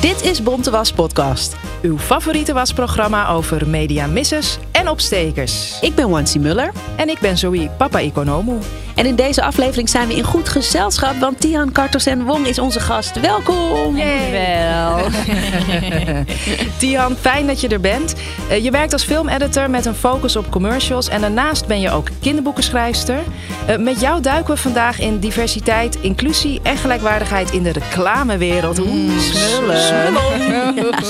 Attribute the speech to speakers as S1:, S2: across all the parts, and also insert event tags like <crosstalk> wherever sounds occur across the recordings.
S1: Dit is Bonte Was Podcast.
S2: Uw favoriete wasprogramma over media misses en opstekers.
S1: Ik ben Wansi Muller.
S2: En ik ben Zoe Papa Economo.
S1: En in deze aflevering zijn we in goed gezelschap, want Tian Kartos en Wong is onze gast. Welkom!
S2: Wel. <laughs> Tian, fijn dat je er bent. Uh, je werkt als filmeditor met een focus op commercials en daarnaast ben je ook kinderboekenschrijfster. Uh, met jou duiken we vandaag in diversiteit, inclusie en gelijkwaardigheid in de reclamewereld.
S1: Mm, smullen.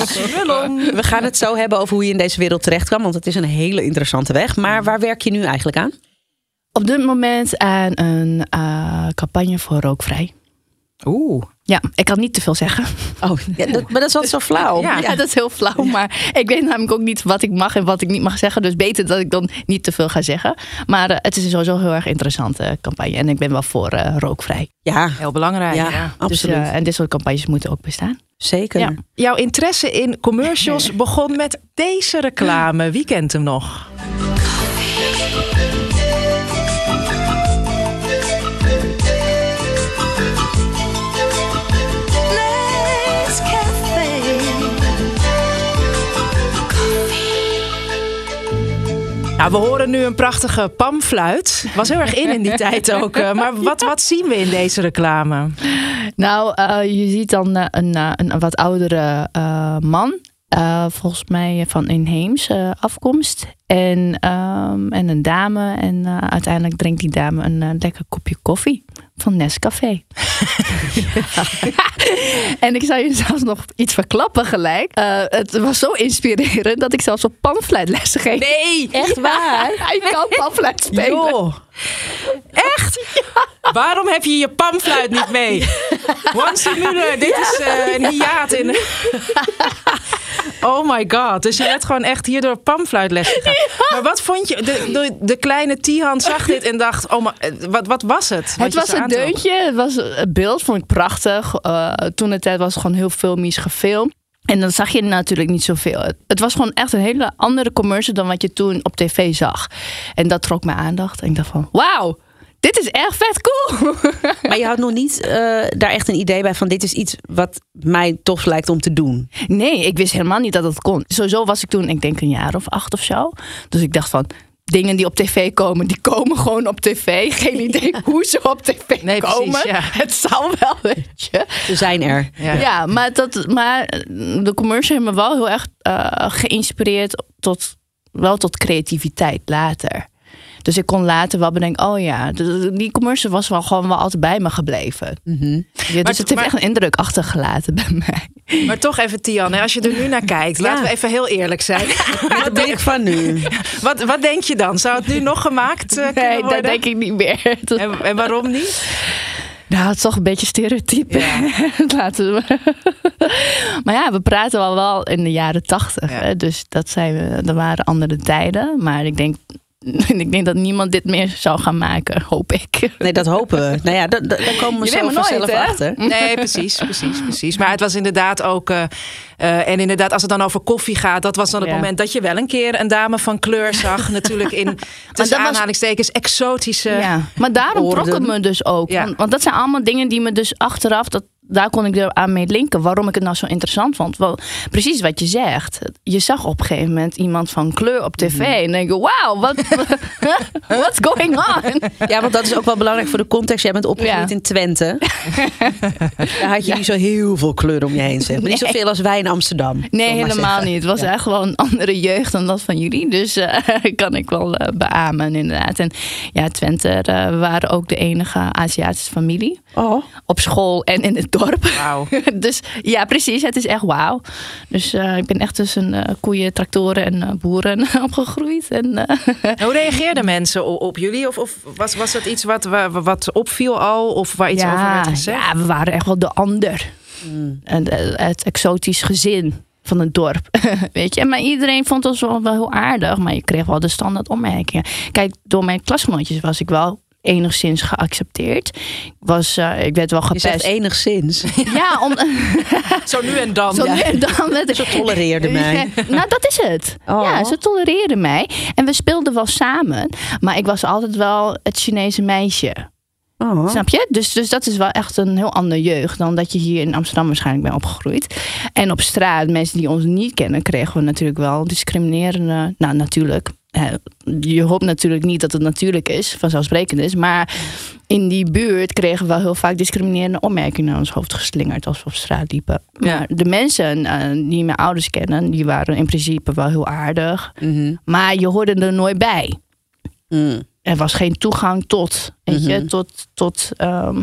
S2: Smullen. <laughs>
S1: We gaan het zo hebben over hoe je in deze wereld terecht kan, want het is een hele interessante weg. Maar waar werk je nu eigenlijk aan?
S3: Op dit moment aan een uh, campagne voor rookvrij.
S2: Oeh.
S3: Ja, ik kan niet te veel zeggen.
S1: Oh, ja, dat, maar dat is altijd zo flauw.
S3: Ja, ja, dat is heel flauw. Maar ik weet namelijk ook niet wat ik mag en wat ik niet mag zeggen. Dus beter dat ik dan niet te veel ga zeggen. Maar uh, het is sowieso een heel erg interessante campagne. En ik ben wel voor uh, rookvrij.
S1: Ja,
S2: heel belangrijk.
S1: Ja, ja. absoluut.
S3: Dus, en dit soort campagnes moeten ook bestaan.
S1: Zeker. Ja.
S2: Jouw interesse in commercials <laughs> begon met deze reclame. Wie kent hem nog? Nou, we horen nu een prachtige pamfluit. Was heel erg in in die <laughs> tijd ook. Uh, maar wat, wat zien we in deze reclame?
S3: Nou, uh, je ziet dan uh, een, een, wat oudere man. volgens mij van inheemse afkomst. En, um, en een dame. En uiteindelijk drinkt die dame een lekker kopje koffie van Nescafé. <laughs> en ik zou je zelfs nog iets verklappen gelijk. Uh, het was zo inspirerend dat ik zelfs op pamfluitlessen ging.
S2: Nee!
S3: Echt waar? <laughs> Hij kan pamfluit spelen.
S2: Echt? Ja. Waarom heb je je pamfluit niet mee? Wansi Muller, dit is uh, een hiaat in... oh my god. Dus je hebt gewoon echt hier door pamfluitles gegaan. Maar wat vond je? De, de, de kleine Tihan zag dit en dacht, oh my, wat, wat was het?
S3: Het was een deuntje. Het was het beeld, vond ik prachtig. Uh, toen de tijd was het gewoon heel filmisch gefilmd. En dan zag je natuurlijk niet zoveel. Het was gewoon echt een hele andere commercial dan wat je toen op tv zag. En dat trok mijn aandacht. En ik dacht van, wauw, dit is echt vet cool. <laughs>
S1: Maar je had nog niet uh, daar echt een idee bij van dit is iets wat mij tof lijkt om te doen.
S3: Nee, ik wist helemaal niet dat het kon. Sowieso was ik toen, ik denk een jaar of acht of zo. Dus ik dacht van, dingen die op tv komen, die komen gewoon op tv. Geen <laughs> idee hoe ze op tv
S2: nee,
S3: komen.
S2: Precies, ja.
S3: Het zal wel, weet je.
S1: Ze zijn er.
S3: Ja, ja maar, dat, maar de commercial heeft me wel heel erg uh, geïnspireerd tot, wel tot creativiteit later. Dus ik kon later wel bedenken, oh ja, die commercial was wel gewoon wel altijd bij me gebleven.
S1: Mm -hmm.
S3: ja, dus het heeft echt een indruk achtergelaten bij mij.
S2: Maar toch even, Tian, als je er nu naar kijkt, <laughs> laten we even heel eerlijk zijn.
S1: Met de blik van nu. <laughs>
S2: Wat, wat denk je dan? Zou het nu nog gemaakt uh, kunnen
S3: nee,
S2: worden?
S3: dat denk ik niet meer.
S2: En, en waarom niet?
S3: Nou, het is toch een beetje stereotype. Ja. <laughs> Laten we. maar ja, we praten al wel in de jaren tachtig. Ja. Dus dat, zijn we, dat waren andere tijden. Maar ik denk <laughs> ik denk dat niemand dit meer zou gaan maken, hoop ik.
S1: Nee, dat hopen we. Nou ja, daar komen we
S3: Je
S1: zo vanzelf achter. <laughs>
S2: Nee, precies, precies, precies. Maar het was inderdaad ook... Uh, uh, en inderdaad, als het dan over koffie gaat... dat was dan het
S3: Ja.
S2: moment dat je wel een keer een dame van kleur <laughs> zag. natuurlijk in tussen
S3: was-
S2: aanhalingstekens exotische...
S3: Ja, maar daarom trok het me dus ook.
S2: Ja.
S3: Want, want dat zijn allemaal dingen die me dus achteraf, dat, daar kon ik er aan mee linken. Waarom ik het nou zo interessant vond. Wel, precies wat je zegt. Je zag op een gegeven moment iemand van kleur op tv. En dan denk je, wauw, wat <laughs> <laughs> what's going on?
S1: Ja, want dat is ook wel belangrijk voor de context. Jij bent opgegroeid
S3: Ja.
S1: in Twente. <laughs> Daar had je niet zo heel veel kleur om je heen, zeg. Maar niet
S3: Nee.
S1: zoveel als wij in Amsterdam.
S3: Nee, helemaal
S1: zeggen.
S3: niet. Het was
S1: Ja.
S3: echt wel een andere jeugd dan dat van jullie. Dus eh, kan ik wel eh, beamen, inderdaad. En ja, Twente, we waren ook de enige Aziatische familie.
S1: Oh,
S3: Op school en in het dorp.
S2: Wauw. <laughs>
S3: dus ja, precies. Het is echt wauw. Dus eh, ik ben echt tussen eh, koeien, tractoren en eh, boeren <laughs> opgegroeid. En,
S2: Hoe reageerden mensen op, op jullie? Of, of was, was dat iets wat, wa- wat opviel al? Of waar iets over werd gezegd?
S3: ja, we waren echt wel de ander.
S2: Hmm.
S3: En, het exotisch gezin van het dorp. <laughs> Weet je, maar iedereen vond ons wel, wel heel aardig. Maar je kreeg wel de standaard opmerkingen. Kijk, door mijn klasgenootjes was ik wel enigszins geaccepteerd. Ik, was, eh, ik werd wel
S1: Je zegt
S3: gepest.
S1: enigszins. <laughs>
S3: Ja, om, <laughs>
S2: Zo nu en dan.
S3: zo nu en dan. werd-
S1: Ze tolereerde <laughs> mij.
S3: nou, dat is het.
S1: Oh.
S3: Ja, ze tolereerden mij. En we speelden wel samen. Maar ik was altijd wel het Chinese meisje.
S1: Oh.
S3: Snap je? Dus, dus dat is wel echt een heel ander jeugd dan dat je hier in Amsterdam waarschijnlijk bent opgegroeid. En op straat, mensen die ons niet kennen, kregen we natuurlijk wel discriminerende. Nou, natuurlijk. Je hoopt natuurlijk niet dat het natuurlijk is, vanzelfsprekend is. Maar in die buurt kregen we wel heel vaak discriminerende opmerkingen naar ons hoofd geslingerd als we op straat liepen.
S2: Ja.
S3: Maar de mensen eh, die mijn ouders kennen, die waren in principe wel heel aardig.
S1: Mhm.
S3: Maar je hoorde er nooit bij
S1: Mm.
S3: er was geen toegang tot, weet je,
S1: Mhm.
S3: tot, tot ehm,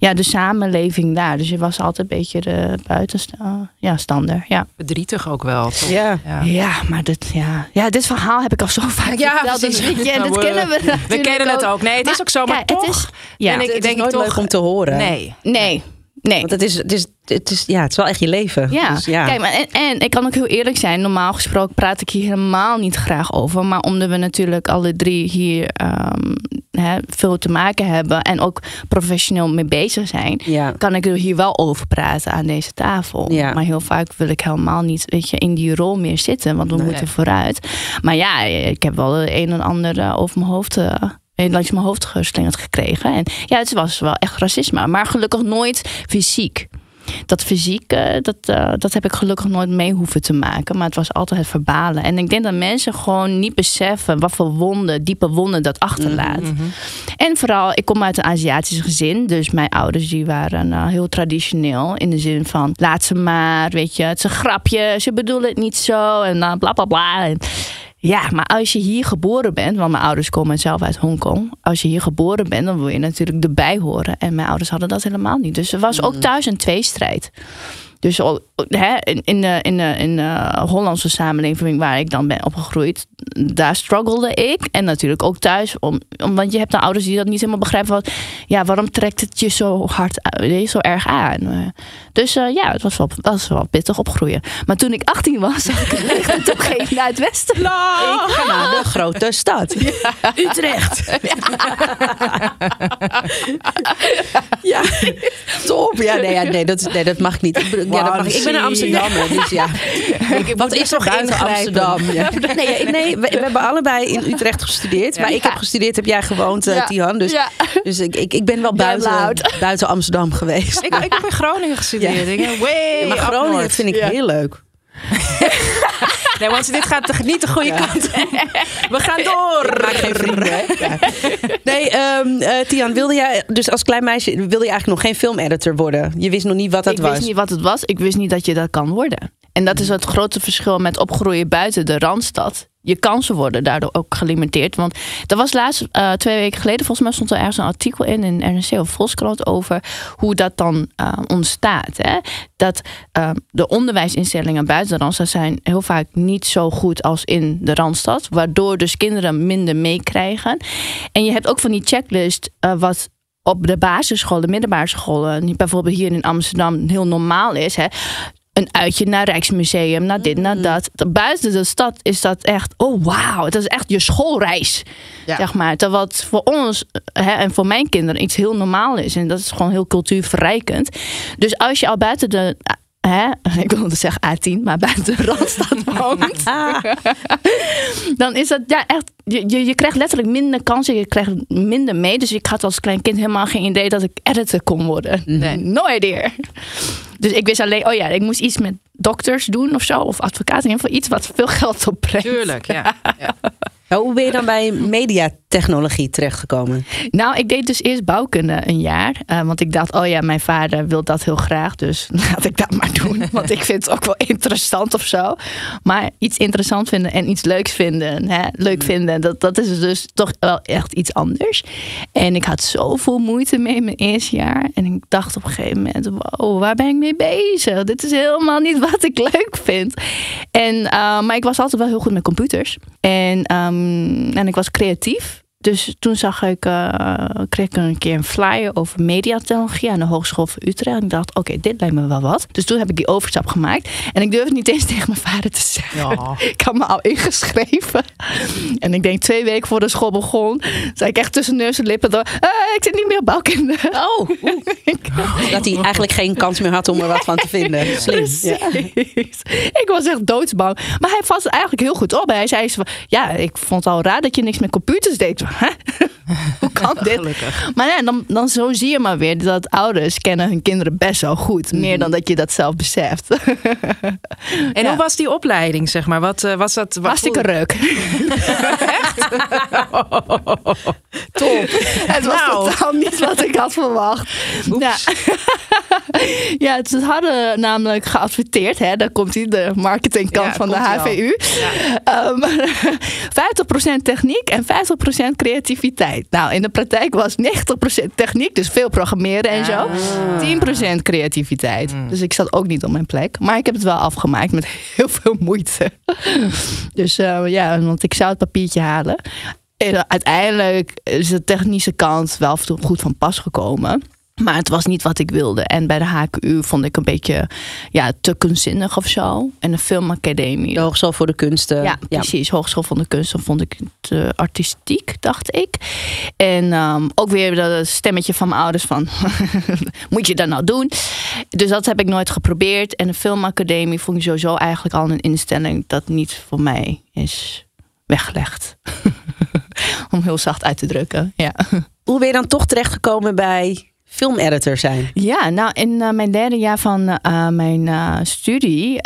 S3: ja, de samenleving daar. Dus je was altijd een beetje de buitenstander. Ja, stander. Ja.
S2: Verdrietig ook wel. toch?
S1: Ja.
S2: Ja.
S3: ja, maar dit, ja. ja, dit verhaal heb ik al zo vaak
S2: Ja,
S3: verteld. Dus en
S2: Nou,
S3: dit
S2: we-
S3: kennen we
S2: We kennen het ook. Nee, het is ook zo. Maar
S3: kijk, het
S2: toch
S3: is- ja.
S2: ben ik,
S1: Het is
S2: denk
S1: nooit
S2: ik toch...
S1: leuk om te horen.
S2: Nee.
S3: Nee, nee.
S1: Want het is, het, is, het, is, ja, het is wel echt je leven.
S3: Ja,
S1: Dus ja.
S3: kijk, maar en, en ik kan ook heel eerlijk zijn. Normaal gesproken praat ik hier helemaal niet graag over. Maar omdat we natuurlijk alle drie hier ehm, hè, veel te maken hebben. En ook professioneel mee bezig zijn.
S1: ja.
S3: kan ik er hier wel over praten aan deze tafel.
S1: Ja.
S3: Maar heel vaak wil ik helemaal niet weet je, in die rol meer zitten, want we
S1: Nee.
S3: moeten vooruit. Maar ja, ik heb wel een en ander eh, over mijn hoofd. Eh, langs mijn hoofd geslingerd gekregen. En ja, het was wel echt racisme. Maar gelukkig nooit fysiek. Dat fysiek, eh, dat, eh, dat heb ik gelukkig nooit mee hoeven te maken. Maar het was altijd het verbalen. En ik denk dat mensen gewoon niet beseffen wat voor wonden, diepe wonden dat achterlaat. En vooral, ik kom uit een Aziatisch gezin. Dus mijn ouders die waren eh, heel traditioneel. In de zin van, laat ze maar, weet je. Het is een grapje, ze bedoelen het niet zo. En dan bla bla bla. En, ja, maar als je hier geboren bent, want mijn ouders komen zelf uit Hongkong. Als je hier geboren bent, dan wil je natuurlijk erbij horen. En mijn ouders hadden dat helemaal niet. Dus er was ook thuis een tweestrijd. Dus al- hè, in, in, de, in, de, in de Hollandse samenleving waar ik dan ben opgegroeid, daar struggelde ik. En natuurlijk ook thuis. Om, om, want je hebt dan ouders die dat niet helemaal begrijpen. Wat, ja, waarom trekt het je zo hard, zo erg aan? Eh, Dus eh, ja, het was wel, was wel pittig opgroeien. Maar toen ik 18 was, <laughs> zag ik een licht opgeven naar het westen.
S1: Ik ga naar de grote stad. Utrecht. Ja. Ja, nee, ja, nee, dat, nee, dat mag niet. Ik, bedoel, ja, dat mag, ik ben een Amsterdammer, dus ja. <laughs> Wat is toch buiten. Amsterdam? Ja. <laughs> Nee, nee we, we hebben allebei in Utrecht gestudeerd. Waar ik heb gestudeerd, heb jij gewoond, eh,
S3: Ja.
S1: Tihan. Dus,
S3: Ja.
S1: dus ik, ik, ik ben wel buiten, buiten Amsterdam geweest.
S2: Ik, ik heb in Groningen gestudeerd.
S1: Ja.
S2: Ik way
S1: maar Groningen vind ik
S3: Ja.
S1: heel leuk.
S2: Nee, want dit gaat niet de goede kant op. We gaan door.
S1: maak geen vrienden. hè? Ja. Nee, eh, Tian, wilde jij dus als klein meisje wilde je eigenlijk nog geen filmeditor worden? Je wist nog niet wat dat
S3: ik
S1: was.
S3: wist niet wat het was. Ik wist niet dat je dat kan worden. En dat is het grote verschil met opgroeien buiten de Randstad. Je kansen worden daardoor ook gelimiteerd. Want er was laatst, eh, twee weken geleden, volgens mij stond er ergens een artikel in, in NRC of Volkskrant, over hoe dat dan eh, ontstaat. Hè? Dat eh, de onderwijsinstellingen buiten de Randstad zijn heel vaak niet zo goed als in de Randstad. Waardoor dus kinderen minder meekrijgen. En je hebt ook van die checklist eh, wat op de basisscholen, middelbare scholen, bijvoorbeeld hier in Amsterdam heel normaal is. Hè? Een uitje naar Rijksmuseum, naar dit, naar dat. Buiten de stad is dat echt, oh wauw, het is echt je schoolreis.
S1: Ja.
S3: Zeg maar. Terwijl het voor ons hè, en voor mijn kinderen iets heel normaal is. En dat is gewoon heel cultuurverrijkend. Dus als je al buiten de. Hè, <laughs> ik wilde zeggen A10, maar buiten de Randstad <laughs> woont. <laughs> dan is dat ja, echt. Je, je, je krijgt letterlijk minder kansen, je krijgt minder mee. Dus ik had als klein kind helemaal geen idee dat ik editor kon worden. Nee, no idea. Dus ik wist alleen, oh ja, ik moest iets met dokters doen of zo, of advocaten. In ieder geval iets wat veel geld opbrengt.
S2: Tuurlijk, ja. ja. <laughs>
S1: hoe ben je dan bij mediatechnologie terechtgekomen?
S3: Nou, ik deed dus eerst bouwkunde een jaar. Uh, want ik dacht, oh ja, mijn vader wil dat heel graag. Dus <laughs> laat ik dat maar doen. <laughs> Want ik vind het ook wel interessant of zo. Maar iets interessant vinden en iets leuks vinden. Hè, leuk vinden, dat, dat is dus toch wel echt iets anders. En ik had zoveel moeite mee in mijn eerste jaar. En ik dacht op een gegeven moment, wow, waar ben ik mee bezig? Dit is helemaal niet wat ik leuk vind. En, uh, maar ik was altijd wel heel goed met computers. En, um, en ik was creatief. Dus toen zag ik, uh, kreeg ik een keer een flyer over mediatechnologie aan de Hogeschool van Utrecht. En ik dacht, oké, dit lijkt me wel wat. Dus toen heb ik die overstap gemaakt. En ik durfde niet eens <laughs> tegen mijn vader te zeggen. Ja. <laughs> ik had me al ingeschreven. En ik denk twee weken voor de school begon, zei ik echt tussen neus en lippen door, uh, ik zit niet meer op bouwkunde.
S1: Oh, <laughs> dat hij eigenlijk geen kans meer had om er wat van te vinden. Slim. Ja.
S3: Ik was echt doodsbang. Maar hij vast eigenlijk heel goed op. Hij zei, ja, ik vond het al raar dat je niks met computers deed. Hæ? <laughs> <laughs> Hoe kan dit? Gelukkig. Maar ja, dan, dan zo zie je maar weer dat ouders kennen hun kinderen best wel goed. Meer dan dat je dat zelf beseft. <laughs>
S2: en hoe was die opleiding, zeg maar? Wat uh, was dat?
S3: Wat Hartstikke reuk. Echt? <laughs> Top. Het was nou. totaal niet wat ik had verwacht. Ja. ja, het hadden namelijk geadverteerd. Hè? Daar komt hij, de marketingkant van de HVU. Ja. Um, 50% techniek en 50% creativiteit. Nou, in de praktijk was 90% techniek, dus veel programmeren en zo. 10% creativiteit. Mm. Dus ik zat ook niet op mijn plek. Maar ik heb het wel afgemaakt met <laughs> heel veel moeite. dus uh, ja, want ik zou het papiertje halen. En uiteindelijk is de technische kant wel goed van pas gekomen. Maar het was niet wat ik wilde. En bij de HKU vond ik een beetje ja, te kunstzinnig of zo. En de filmacademie.
S1: De Hogeschool voor de Kunsten.
S3: Ja, precies. Hogeschool van de Kunsten vond ik te artistiek, dacht ik. En um, ook weer dat stemmetje van mijn ouders van... <laughs> moet je dat nou doen? Dus dat heb ik nooit geprobeerd. En de filmacademie vond ik sowieso eigenlijk al een instelling... dat niet voor mij is weggelegd. <laughs> Om heel zacht uit te drukken, ja.
S1: Hoe ben je dan toch terechtgekomen bij filmeditor zijn?
S3: Ja, nou in uh, mijn derde jaar van uh, mijn uh, studie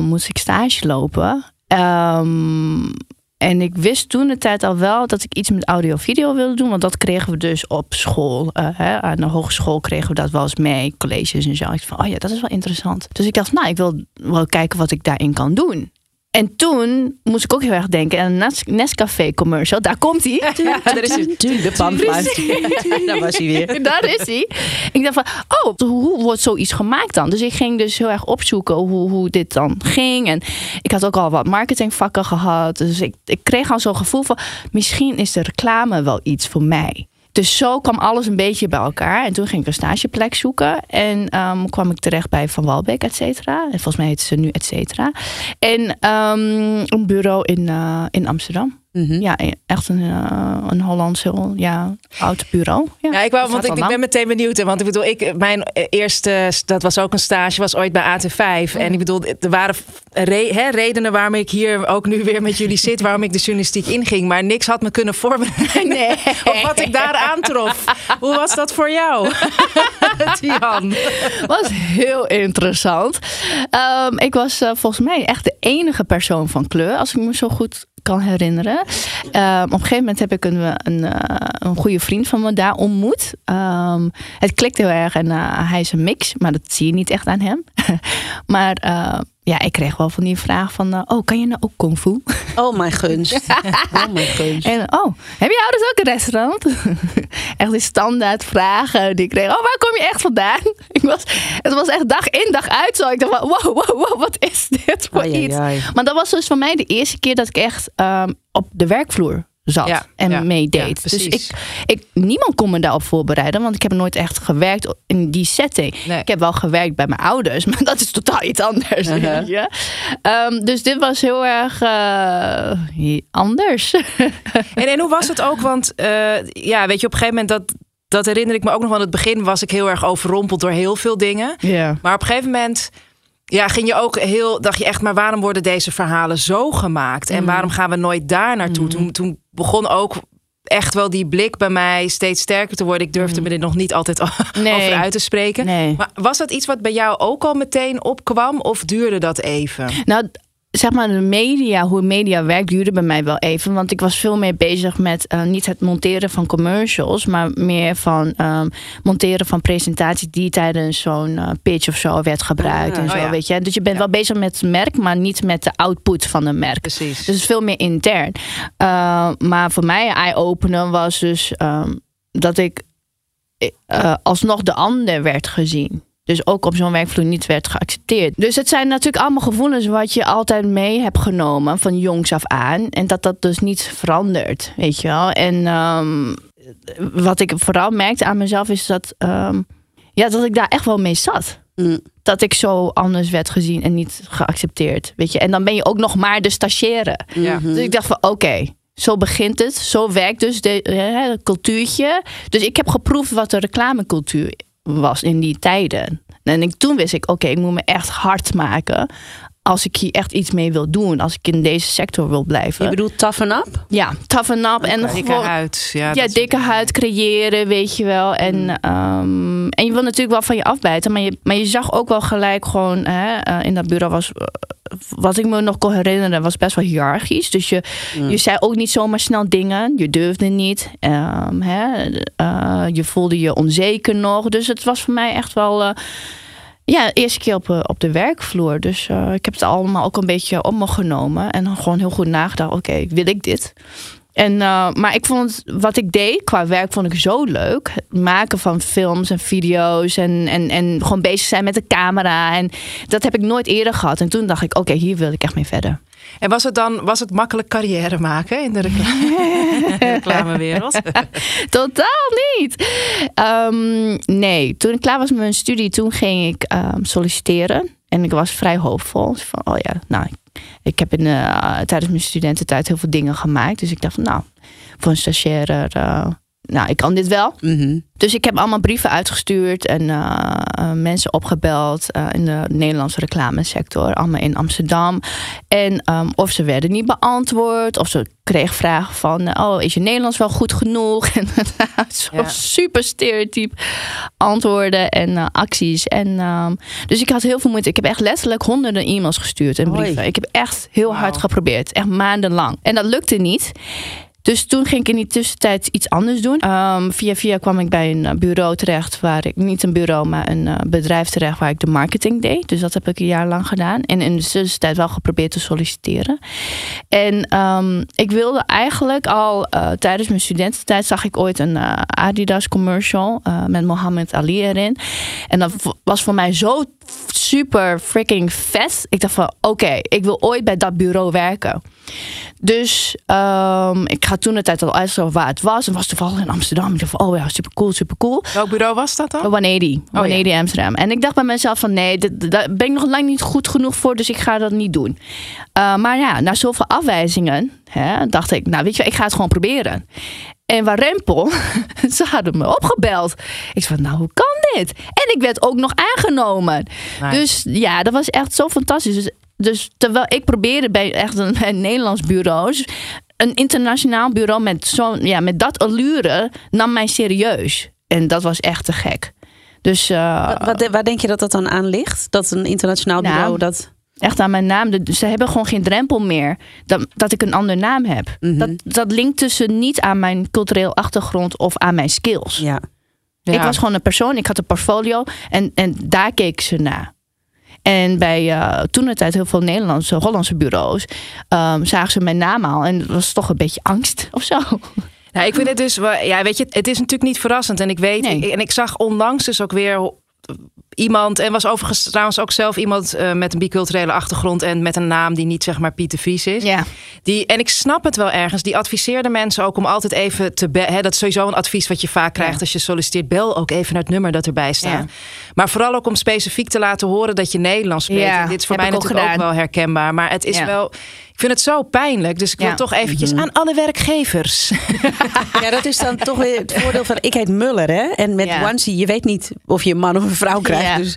S3: moest ik stage lopen. Um, en ik wist toen de tijd al wel dat ik iets met audio-video wilde doen. Want dat kregen we dus op school. hè, aan de hogeschool kregen we dat wel eens mee. Colleges en zo. Ik van, oh ja, dat is wel interessant. Dus ik dacht, nou, ik wil wel kijken wat ik daarin kan doen. En toen moest ik ook heel erg denken aan een Nescafé commercial. Daar komt hij.
S1: Ja, daar is hij. De panfluit. <laughs> Daar was hij weer. <laughs>
S3: Daar is hij. Ik dacht van, oh, hoe wordt zoiets gemaakt dan? Dus ik ging dus heel erg opzoeken hoe, hoe dit dan ging. En ik had ook al wat marketingvakken gehad. Dus ik, ik kreeg al zo'n gevoel van, misschien is de reclame wel iets voor mij. Dus zo kwam alles een beetje bij elkaar. En toen ging ik een stageplek zoeken. En um, kwam ik terecht bij Van Walbeek, et cetera. En volgens mij heet ze nu et cetera. En um, een bureau in, uh, in Amsterdam. Mhm. Ja, echt een, uh, een Hollands heel ja, oud bureau.
S2: Ja, ja ik, wou, want ik, ik, ben meteen benieuwd. Want ik bedoel, ik, mijn eerste, dat was ook een stage, was ooit bij AT5. En ik bedoel, er waren re, hè, redenen waarom ik hier ook nu weer met jullie zit, waarom ik de journalistiek inging. Maar niks had me kunnen voorbereiden <laughs> nee. <laughs> op wat ik daar aantrof. Hoe was dat voor jou, <laughs>
S3: Tian? was heel interessant. Um, ik was uh, volgens mij echt de enige persoon van kleur, als ik me zo goed kan herinneren. Uh, op een gegeven moment heb ik een, een, uh, een goede vriend van me daar ontmoet. Um, het klikt heel erg en uh, hij is een mix, maar dat zie je niet echt aan hem. <laughs> maar ja, ik kreeg wel van die vraag van, uh, oh, kan je nou ook kung fu? <laughs>
S1: Oh, mijn gunst. <laughs> oh, mijn gunst.
S3: En, oh, heb je ouders ook een restaurant? echt die standaard vragen die ik kreeg. Oh, waar kom je echt vandaan? ik was, het was echt dag in, dag uit zo. Ik dacht van, wow, wow, wow, wat is dit voor iets? Maar dat was dus voor mij de eerste keer dat ik echt um, op de werkvloer zat en meedeed. dus ik, ik, niemand kon me daarop voorbereiden, want ik heb nooit echt gewerkt in die setting. Ik heb wel gewerkt bij mijn ouders, <laughs> maar dat is totaal iets anders. Uh -huh. um, dus dit was heel erg uh, anders. <laughs>
S2: en, en hoe was het ook? Want uh, ja, weet je, op een gegeven moment dat. Dat herinner ik me ook nog van het begin was ik heel erg overrompeld door heel veel dingen. Yeah. Maar op een gegeven moment ja, ging je ook heel, dacht je echt, maar waarom worden deze verhalen zo gemaakt? En mm. waarom gaan we nooit daar naartoe? Mm. Toen, toen begon ook echt wel die blik bij mij steeds sterker te worden. Ik durfde mm. me er nog niet altijd <laughs> over uit te spreken. Nee. Maar was dat iets wat bij jou ook al meteen opkwam of duurde dat even?
S3: Nou, zeg maar de media, hoe media werkt, duurde bij mij wel even. Want ik was veel meer bezig met uh, niet het monteren van commercials, maar meer van um, monteren van presentaties die tijdens zo'n uh, pitch of zo werd gebruikt. Ah, en zo, oh ja. weet je. Dus je bent ja. wel bezig met het merk, maar niet met de output van een merk.
S2: Precies.
S3: Dus veel meer intern. Uh, maar voor mij eye-opener was dus um, dat ik alsnog de ander werd gezien. Dus ook op zo'n werkvloer niet werd geaccepteerd. Dus het zijn natuurlijk allemaal gevoelens wat je altijd mee hebt genomen van jongs af aan. En dat dat dus niet verandert, weet je wel. En um, wat ik vooral merkte aan mezelf is dat, um, ja, dat ik daar echt wel mee zat. Mm. Dat ik zo anders werd gezien en niet geaccepteerd. Weet je? En dan ben je ook nog maar de stagiaire. Ja. Dus ik dacht van oké, okay, zo begint het. Zo werkt dus de, het cultuurtje. Dus ik heb geproefd wat de reclamecultuur was in die tijden. En ik, toen wist ik, oké, okay, ik moet me echt hard maken als ik hier echt iets mee wil doen, als ik in deze sector wil blijven.
S1: Je bedoelt toughen up?
S3: Ja, toughen up.
S2: Okay.
S3: En
S2: dikke huid. Ja,
S3: ja dikke huid creëren, weet je wel. En, mm. um, en je wil natuurlijk wel van je afbijten, maar je, maar je zag ook wel gelijk gewoon, hè, uh, in dat bureau was, uh, wat ik me nog kon herinneren, was best wel hiërarchisch. Dus je, mm. je zei ook niet zomaar snel dingen, je durfde niet. Um, hè, uh, je voelde je onzeker nog. Dus het was voor mij echt wel ja, eerste keer op, op de werkvloer. Dus uh, ik heb het allemaal ook een beetje op me genomen. En dan gewoon heel goed nagedacht. Oké, okay, wil ik dit? En, uh, maar ik vond wat ik deed qua werk vond ik zo leuk. Het maken van films en video's en, en, en gewoon bezig zijn met de camera. En dat heb ik nooit eerder gehad. En toen dacht ik, oké, okay, hier wil ik echt mee verder.
S2: En was het dan was het makkelijk carrière maken in de, reclame, <laughs> reclamewereld? <laughs>
S3: Totaal niet. Um, nee, toen ik klaar was met mijn studie, toen ging ik um, solliciteren. En ik was vrij hoopvol. Van, oh ja, nou, ik heb in, uh, tijdens mijn studententijd heel veel dingen gemaakt. Dus ik dacht van, nou, voor een stagiaire... Uh, nou, ik kan dit wel. Mm -hmm. Dus ik heb allemaal brieven uitgestuurd en uh, mensen opgebeld uh, in de Nederlandse reclamesector, allemaal in Amsterdam. En um, of ze werden niet beantwoord, of ze kregen vragen van: Oh, is je Nederlands wel goed genoeg? <laughs> En zo ja. super stereotyp antwoorden en acties. En, um, dus ik had heel veel moeite. Ik heb echt letterlijk honderden e-mails gestuurd en brieven. Hoi. Ik heb echt heel wow. hard geprobeerd, echt maandenlang. En dat lukte niet. Dus toen ging ik in die tussentijd iets anders doen. Um, via via kwam ik bij een bureau terecht waar ik, niet een bureau, maar een uh, bedrijf terecht waar ik de marketing deed. Dus dat heb ik een jaar lang gedaan. En in de tussentijd wel geprobeerd te solliciteren. En um, ik wilde eigenlijk al uh, tijdens mijn studententijd zag ik ooit een Adidas commercial met Mohammed Ali erin. En dat was voor mij zo super freaking vet. Ik dacht van oké, okay, ik wil ooit bij dat bureau werken. Dus um, ik ga toen de tijd al uitzoeken waar het was. En was toevallig in Amsterdam. Ik dacht van, oh ja, super cool, super cool.
S2: Welk bureau was dat dan?
S3: 180. Oh, 180 ja. Amsterdam. En ik dacht bij mezelf van, nee, daar ben ik nog lang niet goed genoeg voor. Dus ik ga dat niet doen. Uh, maar ja, na zoveel afwijzingen hè, dacht ik, nou weet je, ik ga het gewoon proberen. En waar Rempel, <laughs> ze hadden me opgebeld. Ik zei van, nou, hoe kan dit? En ik werd ook nog aangenomen. Nice. Dus ja, dat was echt zo fantastisch. Dus, dus terwijl ik probeerde bij echt een, Nederlands bureau... een internationaal bureau met, zo, ja, met dat allure nam mij serieus. En dat was echt te gek. Dus, uh,
S1: wat, wat, waar denk je dat dat dan aan ligt? Dat een internationaal bureau
S3: nou,
S1: dat...
S3: Echt aan mijn naam. Ze hebben gewoon geen drempel meer dat, dat ik een ander naam heb. Mm -hmm. dat, dat linkt tussen niet aan mijn cultureel achtergrond of aan mijn skills.
S1: Ja.
S3: Ja. Ik was gewoon een persoon, ik had een portfolio en, en daar keek ze naar. En bij uh, toen de tijd heel veel Nederlandse, Hollandse bureaus um, zagen ze mijn naam al. En het was toch een beetje angst of zo. <laughs>
S2: Nou, ik vind het dus, ja, weet je, het is natuurlijk niet verrassend. En ik weet, nee. ik, en ik zag onlangs dus ook weer iemand, en was overigens trouwens ook zelf iemand uh, met een biculturele achtergrond en met een naam die niet zeg maar Pieter Vries is.
S3: Ja.
S2: Die, en ik snap het wel ergens, die adviseerde mensen ook om altijd even te bellen. Dat is sowieso een advies wat je vaak krijgt ja. als je solliciteert. Bel ook even naar het nummer dat erbij staat. Ja. Maar vooral ook om specifiek te laten horen dat je Nederlands spreekt. Ja, dit is voor mij natuurlijk ook, ook, wel herkenbaar. Maar het is wel. Ik vind het zo pijnlijk. Dus ik wil toch eventjes mm -hmm. aan alle werkgevers. <laughs>
S1: Ja, dat is dan toch weer het voordeel van... Ik heet Muller, hè? En met ja. onesie, je weet niet of je een man of een vrouw krijgt. Ja. Dus,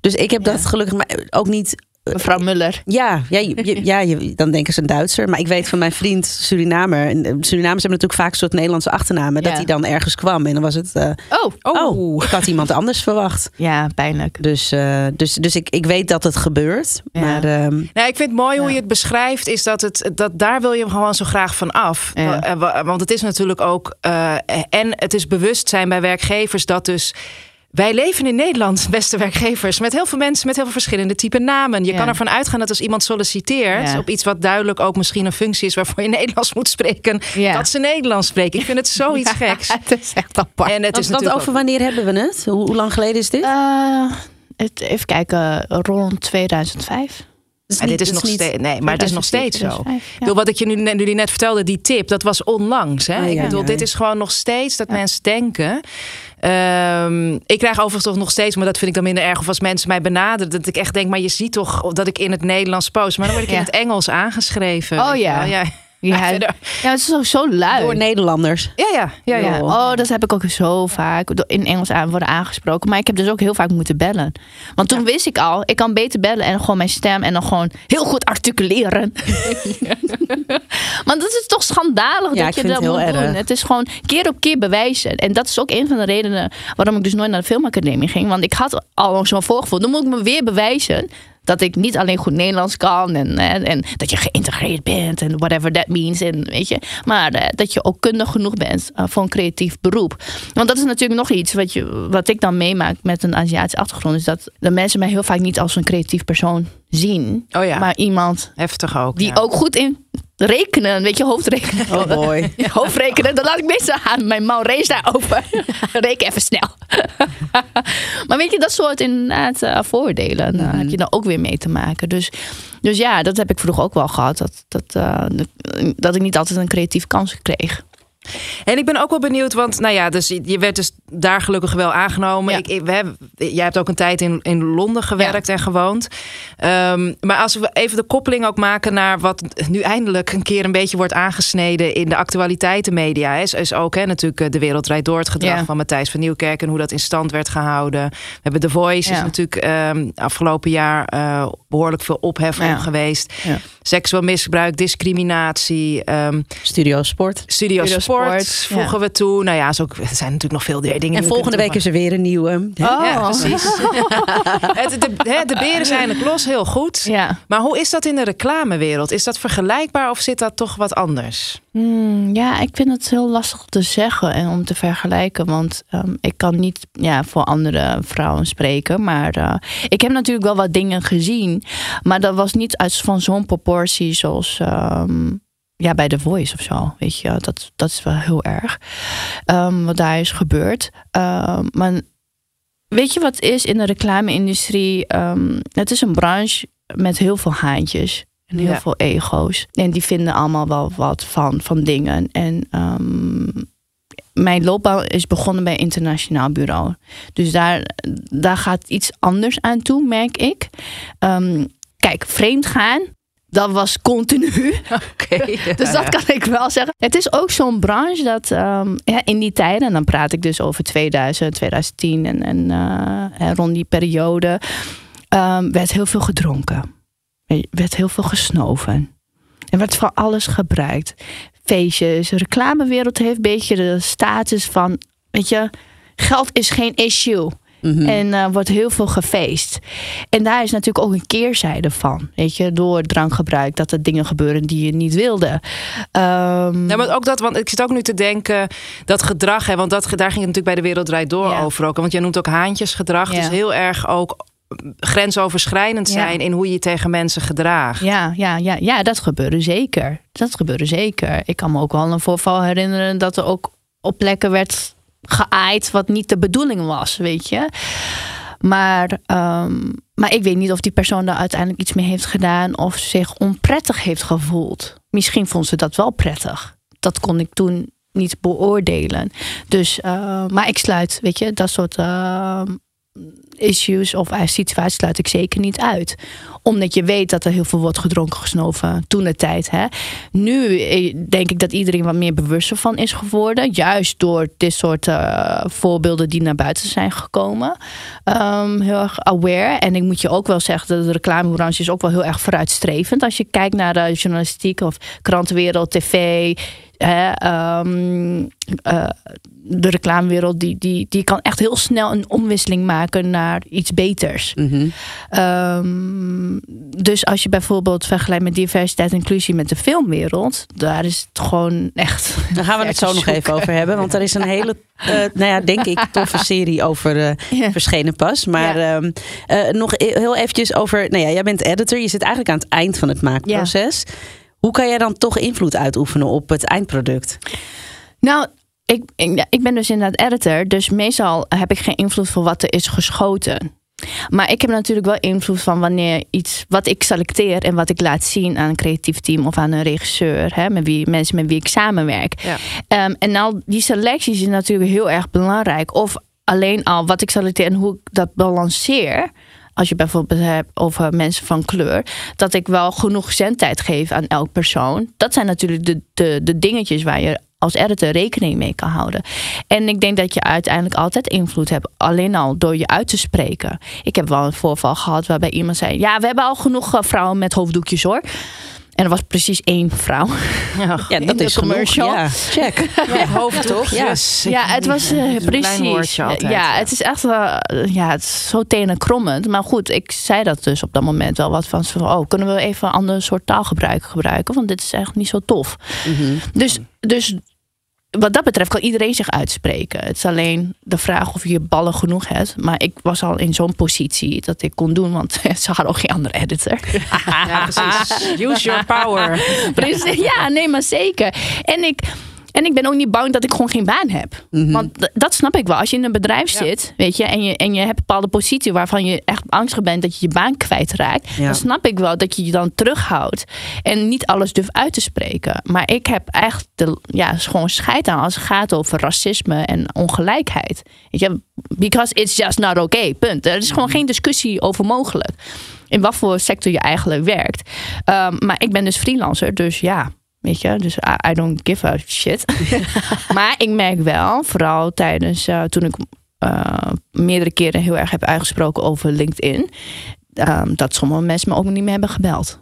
S1: dus ik heb dat gelukkig ook niet
S3: Mevrouw Muller.
S1: Ja, ja, je- <laughs> ja je- dan denken ze een Duitser. Maar ik weet van mijn vriend Surinamer. En eh, Surinamers hebben natuurlijk vaak een soort Nederlandse achternamen. Dat hij dan ergens kwam. En dan was het. eh,
S3: Oh,
S1: oh, ik had iemand anders verwacht. <laughs>
S3: ja, pijnlijk.
S1: Dus, eh, dus, dus ik, ik weet dat het gebeurt.
S3: Ja.
S1: Maar ehm,
S2: Nou, ik vind het mooi hoe je het beschrijft. Is dat, het, dat daar wil je gewoon zo graag van af. Eh, Want het is natuurlijk ook. eh, en het is bewustzijn bij werkgevers dat dus. Wij leven in Nederland, beste werkgevers, met heel veel mensen met heel veel verschillende type namen. Je
S3: Ja.
S2: kan ervan uitgaan dat als iemand solliciteert
S3: Ja.
S2: op iets wat duidelijk ook misschien een functie is waarvoor je <laughs> Nederlands moet spreken,
S3: Ja.
S2: dat ze Nederlands spreken. Ik vind het <laughs> zoiets geks. <laughs>
S3: het is echt apart.
S2: En het
S1: want,
S2: is
S1: want over
S2: ook-
S1: wanneer hebben we het? Hoe, hoe lang geleden is dit?
S3: Eh, het, even kijken, rond 2005.
S2: Ja, dit is
S1: dat
S2: nog steeds. Nee, maar het is nog
S3: 2004,
S2: steeds zo.
S3: 2005,
S2: Ik bedoel, wat ik je nu, net- jullie net vertelde, die tip, dat was onlangs. Hè? Ik bedoel,
S1: ja,
S2: dit is gewoon nog steeds dat mensen denken. Ehm, ik krijg overigens toch nog steeds, maar dat vind ik dan minder erg. Of als mensen mij benaderen, dat ik echt denk, maar je ziet toch dat ik in het Nederlands post. Maar dan word ik
S3: Ja.
S2: in het Engels aangeschreven.
S3: Oh, ja.
S2: Ja.
S3: Het is zo, zo lui.
S1: Door Nederlanders.
S2: ja, ja, ja, ja.
S3: Oh, dat heb ik ook zo vaak in Engels aan worden aangesproken. Maar ik heb dus ook heel vaak moeten bellen. Want toen wist ik al, ik kan beter bellen en gewoon mijn stem en dan gewoon heel goed articuleren. <laughs> maar dat is toch schandalig dat je dat moet doen. Het is gewoon keer op keer bewijzen. En dat is ook een van de redenen waarom ik dus nooit naar de filmacademie ging. Want ik had al zo'n voorgevoel. Dan moet ik me weer bewijzen dat ik niet alleen goed Nederlands kan en, en, en dat je geïntegreerd bent en whatever that means. En, weet je, maar eh, dat je ook kundig genoeg bent eh, voor een creatief beroep. Want dat is natuurlijk nog iets wat, je, wat ik dan meemaak met een Aziatische achtergrond. Is dat de mensen mij heel vaak niet als een creatief persoon zien.
S2: Oh ja.
S3: Maar iemand
S2: Heftig ook.
S3: die
S2: ja.
S3: ook goed in rekenen, weet je, hoofdrekenen.
S1: Oh. <laughs>
S3: Ja, hoofdrekenen, dan laat ik meestal aan mijn mouw race daar open. <laughs> Reken even snel. <laughs> maar weet je, dat soort inderdaad eh, voordelen daar heb je dan ook weer mee te maken. Dus, dus ja, dat heb ik vroeger ook wel gehad. Dat, dat, eh, dat ik niet altijd een creatieve kans kreeg.
S2: En ik ben ook wel benieuwd, want nou ja, dus je werd dus daar gelukkig wel aangenomen.
S3: Ja.
S2: Ik, ik- we hebben, jij hebt ook een tijd in, in Londen gewerkt en gewoond. Ehm, maar als we even de koppeling ook maken naar wat nu eindelijk een keer een beetje wordt aangesneden in de actualiteitenmedia, is, is ook hè, natuurlijk eh, de wereld rijdt door het gedrag
S3: Ja.
S2: van Matthijs van Nieuwkerk en hoe dat in stand werd gehouden. We hebben The Voice, is natuurlijk ehm, afgelopen jaar eh, behoorlijk veel ophef om geweest. Seksueel misbruik, discriminatie. ehm,
S1: Studio Sport.
S2: Studio,
S3: Studio
S2: Sport,
S3: Sport,
S2: voegen we toe. Nou ja, is ook, er zijn natuurlijk nog veel dingen. die
S1: En volgende week is er weer een nieuwe.
S2: Ja,
S3: Oh.
S2: precies. <laughs> de, hè, de beren zijn het los, heel goed.
S3: Ja.
S2: Maar hoe is dat in de reclamewereld? Is dat vergelijkbaar of zit dat toch wat anders?
S3: Hmm, ja, ik vind het heel lastig te zeggen en om te vergelijken. Want ehm, ik kan niet ja, voor andere vrouwen spreken. Maar eh, ik heb natuurlijk wel wat dingen gezien. Maar dat was niet uit van zo'n proportie zoals ehm, ja, bij The Voice of zo. Weet je, dat, dat is wel heel erg. ehm, wat daar is gebeurd. Ehm, maar weet je wat is in de reclame-industrie? Ehm, het is een branche met heel veel haantjes. En heel
S2: Ja.
S3: veel ego's. En die vinden allemaal wel wat van, van dingen. En mijn loopbaan is begonnen bij een internationaal bureau. Dus daar, daar gaat iets anders aan toe, merk ik. Kijk, vreemd gaan, dat was continu. <laughs>
S2: Oké. <laughs>
S3: Dus dat kan ik wel zeggen. Het is ook zo'n branche dat ehm, ja, in die tijden, en dan praat ik dus over 2000, 2010 en, en eh, rond die periode, ehm, werd heel veel gedronken. Er werd heel veel gesnoven. Er werd van alles gebruikt. Feestjes, de reclamewereld heeft een beetje de status van, weet je, geld is geen issue.
S1: Mhm.
S3: En er wordt heel veel gefeest. En daar is natuurlijk ook een keerzijde van. Weet je, door drankgebruik, dat er dingen gebeuren die je niet wilde. Ehm,
S2: Ja, maar ook dat, want ik zit ook nu te denken dat gedrag, hè, want dat, daar ging het natuurlijk bij de Wereld Draait Door
S3: Ja.
S2: over ook. Want jij noemt ook haantjesgedrag.
S3: Ja.
S2: Dus heel erg ook grensoverschrijdend
S3: Ja.
S2: zijn in hoe je je tegen mensen gedraagt.
S3: ja, ja, ja, ja, dat gebeurde zeker. Dat gebeurde zeker. Ik kan me ook wel een voorval herinneren dat er ook op plekken werd geaaid wat niet de bedoeling was, weet je. Maar, ehm, maar ik weet niet of die persoon daar uiteindelijk iets mee heeft gedaan of zich onprettig heeft gevoeld. Misschien vond ze dat wel prettig. Dat kon ik toen niet beoordelen. Dus, eh, maar ik sluit, weet je, dat soort ehm, issues of situaties sluit ik zeker niet uit. Omdat je weet dat er heel veel wordt gedronken, gesnoven toen de tijd. Nu eh, denk ik dat iedereen wat meer bewust van is geworden. Juist door dit soort uh, voorbeelden die naar buiten zijn gekomen. Um, heel erg aware. En ik moet je ook wel zeggen dat de reclamebranche is ook wel heel erg vooruitstrevend. Als je kijkt naar de journalistiek of krantenwereld, tv, um, uh, de reclamewereld die, die, die kan echt heel snel een omwisseling maken naar iets beters.
S1: Mhm.
S3: um, dus als je bijvoorbeeld vergelijkt met diversiteit en inclusie met de filmwereld, daar is het gewoon echt. <laughs>
S1: Daar gaan we het zo nog even over hebben, want er is een hele, uh, nou ja, denk ik, toffe serie over uh, <laughs> ja. verschenen pas. Maar ja. um, uh, nog heel eventjes over, nou ja, jij bent editor, je zit eigenlijk aan het eind van het maakproces. Ja. Hoe kan jij dan toch invloed uitoefenen op het eindproduct?
S3: Nou, ik, ik, ik, ben dus inderdaad editor, dus meestal heb ik geen invloed voor wat er is geschoten. Maar ik heb natuurlijk wel invloed van wanneer iets, wat ik selecteer en wat ik laat zien aan een creatief team of aan een regisseur, hè, met wie, mensen met wie ik samenwerk.
S2: Ja.
S3: Um, en nou, die selecties is natuurlijk heel erg belangrijk. Of alleen al wat ik selecteer en hoe ik dat balanceer als je bijvoorbeeld hebt over mensen van kleur, dat ik wel genoeg zendtijd geef aan elk persoon. Dat zijn natuurlijk de, de, de dingetjes waar je als editor rekening mee kan houden. En ik denk dat je uiteindelijk altijd invloed hebt, alleen al door je uit te spreken. Ik heb wel een voorval gehad waarbij iemand zei: Ja, we hebben al genoeg vrouwen met hoofddoekjes hoor. En er was precies één vrouw.
S1: Ja, <laughs> ja dat is
S3: commercial.
S1: Genoeg, ja. Check. <laughs>
S2: Ja, hoofd toch?
S3: Ja,
S2: yes.
S3: ja het was uh, precies. Ja, het is echt uh, ja, het is zo tenenkrommend. Maar goed, ik zei dat dus op dat moment wel wat van. Oh, kunnen we even een ander soort taalgebruik gebruiken? Want dit is echt niet zo tof.
S1: Mm -hmm.
S3: Dus, dus wat dat betreft kan iedereen zich uitspreken. Het is alleen de vraag of je ballen genoeg hebt. Maar ik was al in zo'n positie dat ik kon doen, want <laughs> ze hadden ook geen andere editor. <laughs>
S2: ja, precies. Use your power. <laughs>
S3: precies. Ja, nee, maar zeker. En ik. En ik ben ook niet bang dat ik gewoon geen baan heb.
S1: Mhm.
S3: Mm -hmm. Want dat snap ik wel. Als je in een bedrijf ja. zit, weet je, en je, en je hebt een bepaalde positie waarvan je echt angstig bent dat je je baan kwijtraakt,
S1: ja.
S3: dan snap ik wel dat je je dan terughoudt en niet alles durft uit te spreken. Maar ik heb echt de, ja, gewoon scheid aan als het gaat over racisme en ongelijkheid. Weet je, because it's just not okay. Punt. Er is gewoon geen discussie over mogelijk. In wat voor sector je eigenlijk werkt. Um, maar ik ben dus freelancer, dus ja. Weet je, dus I, I don't give a shit. <laughs> maar ik merk wel, vooral tijdens uh, toen ik uh, meerdere keren heel erg heb uitgesproken over LinkedIn, um, dat sommige mensen me ook niet meer hebben gebeld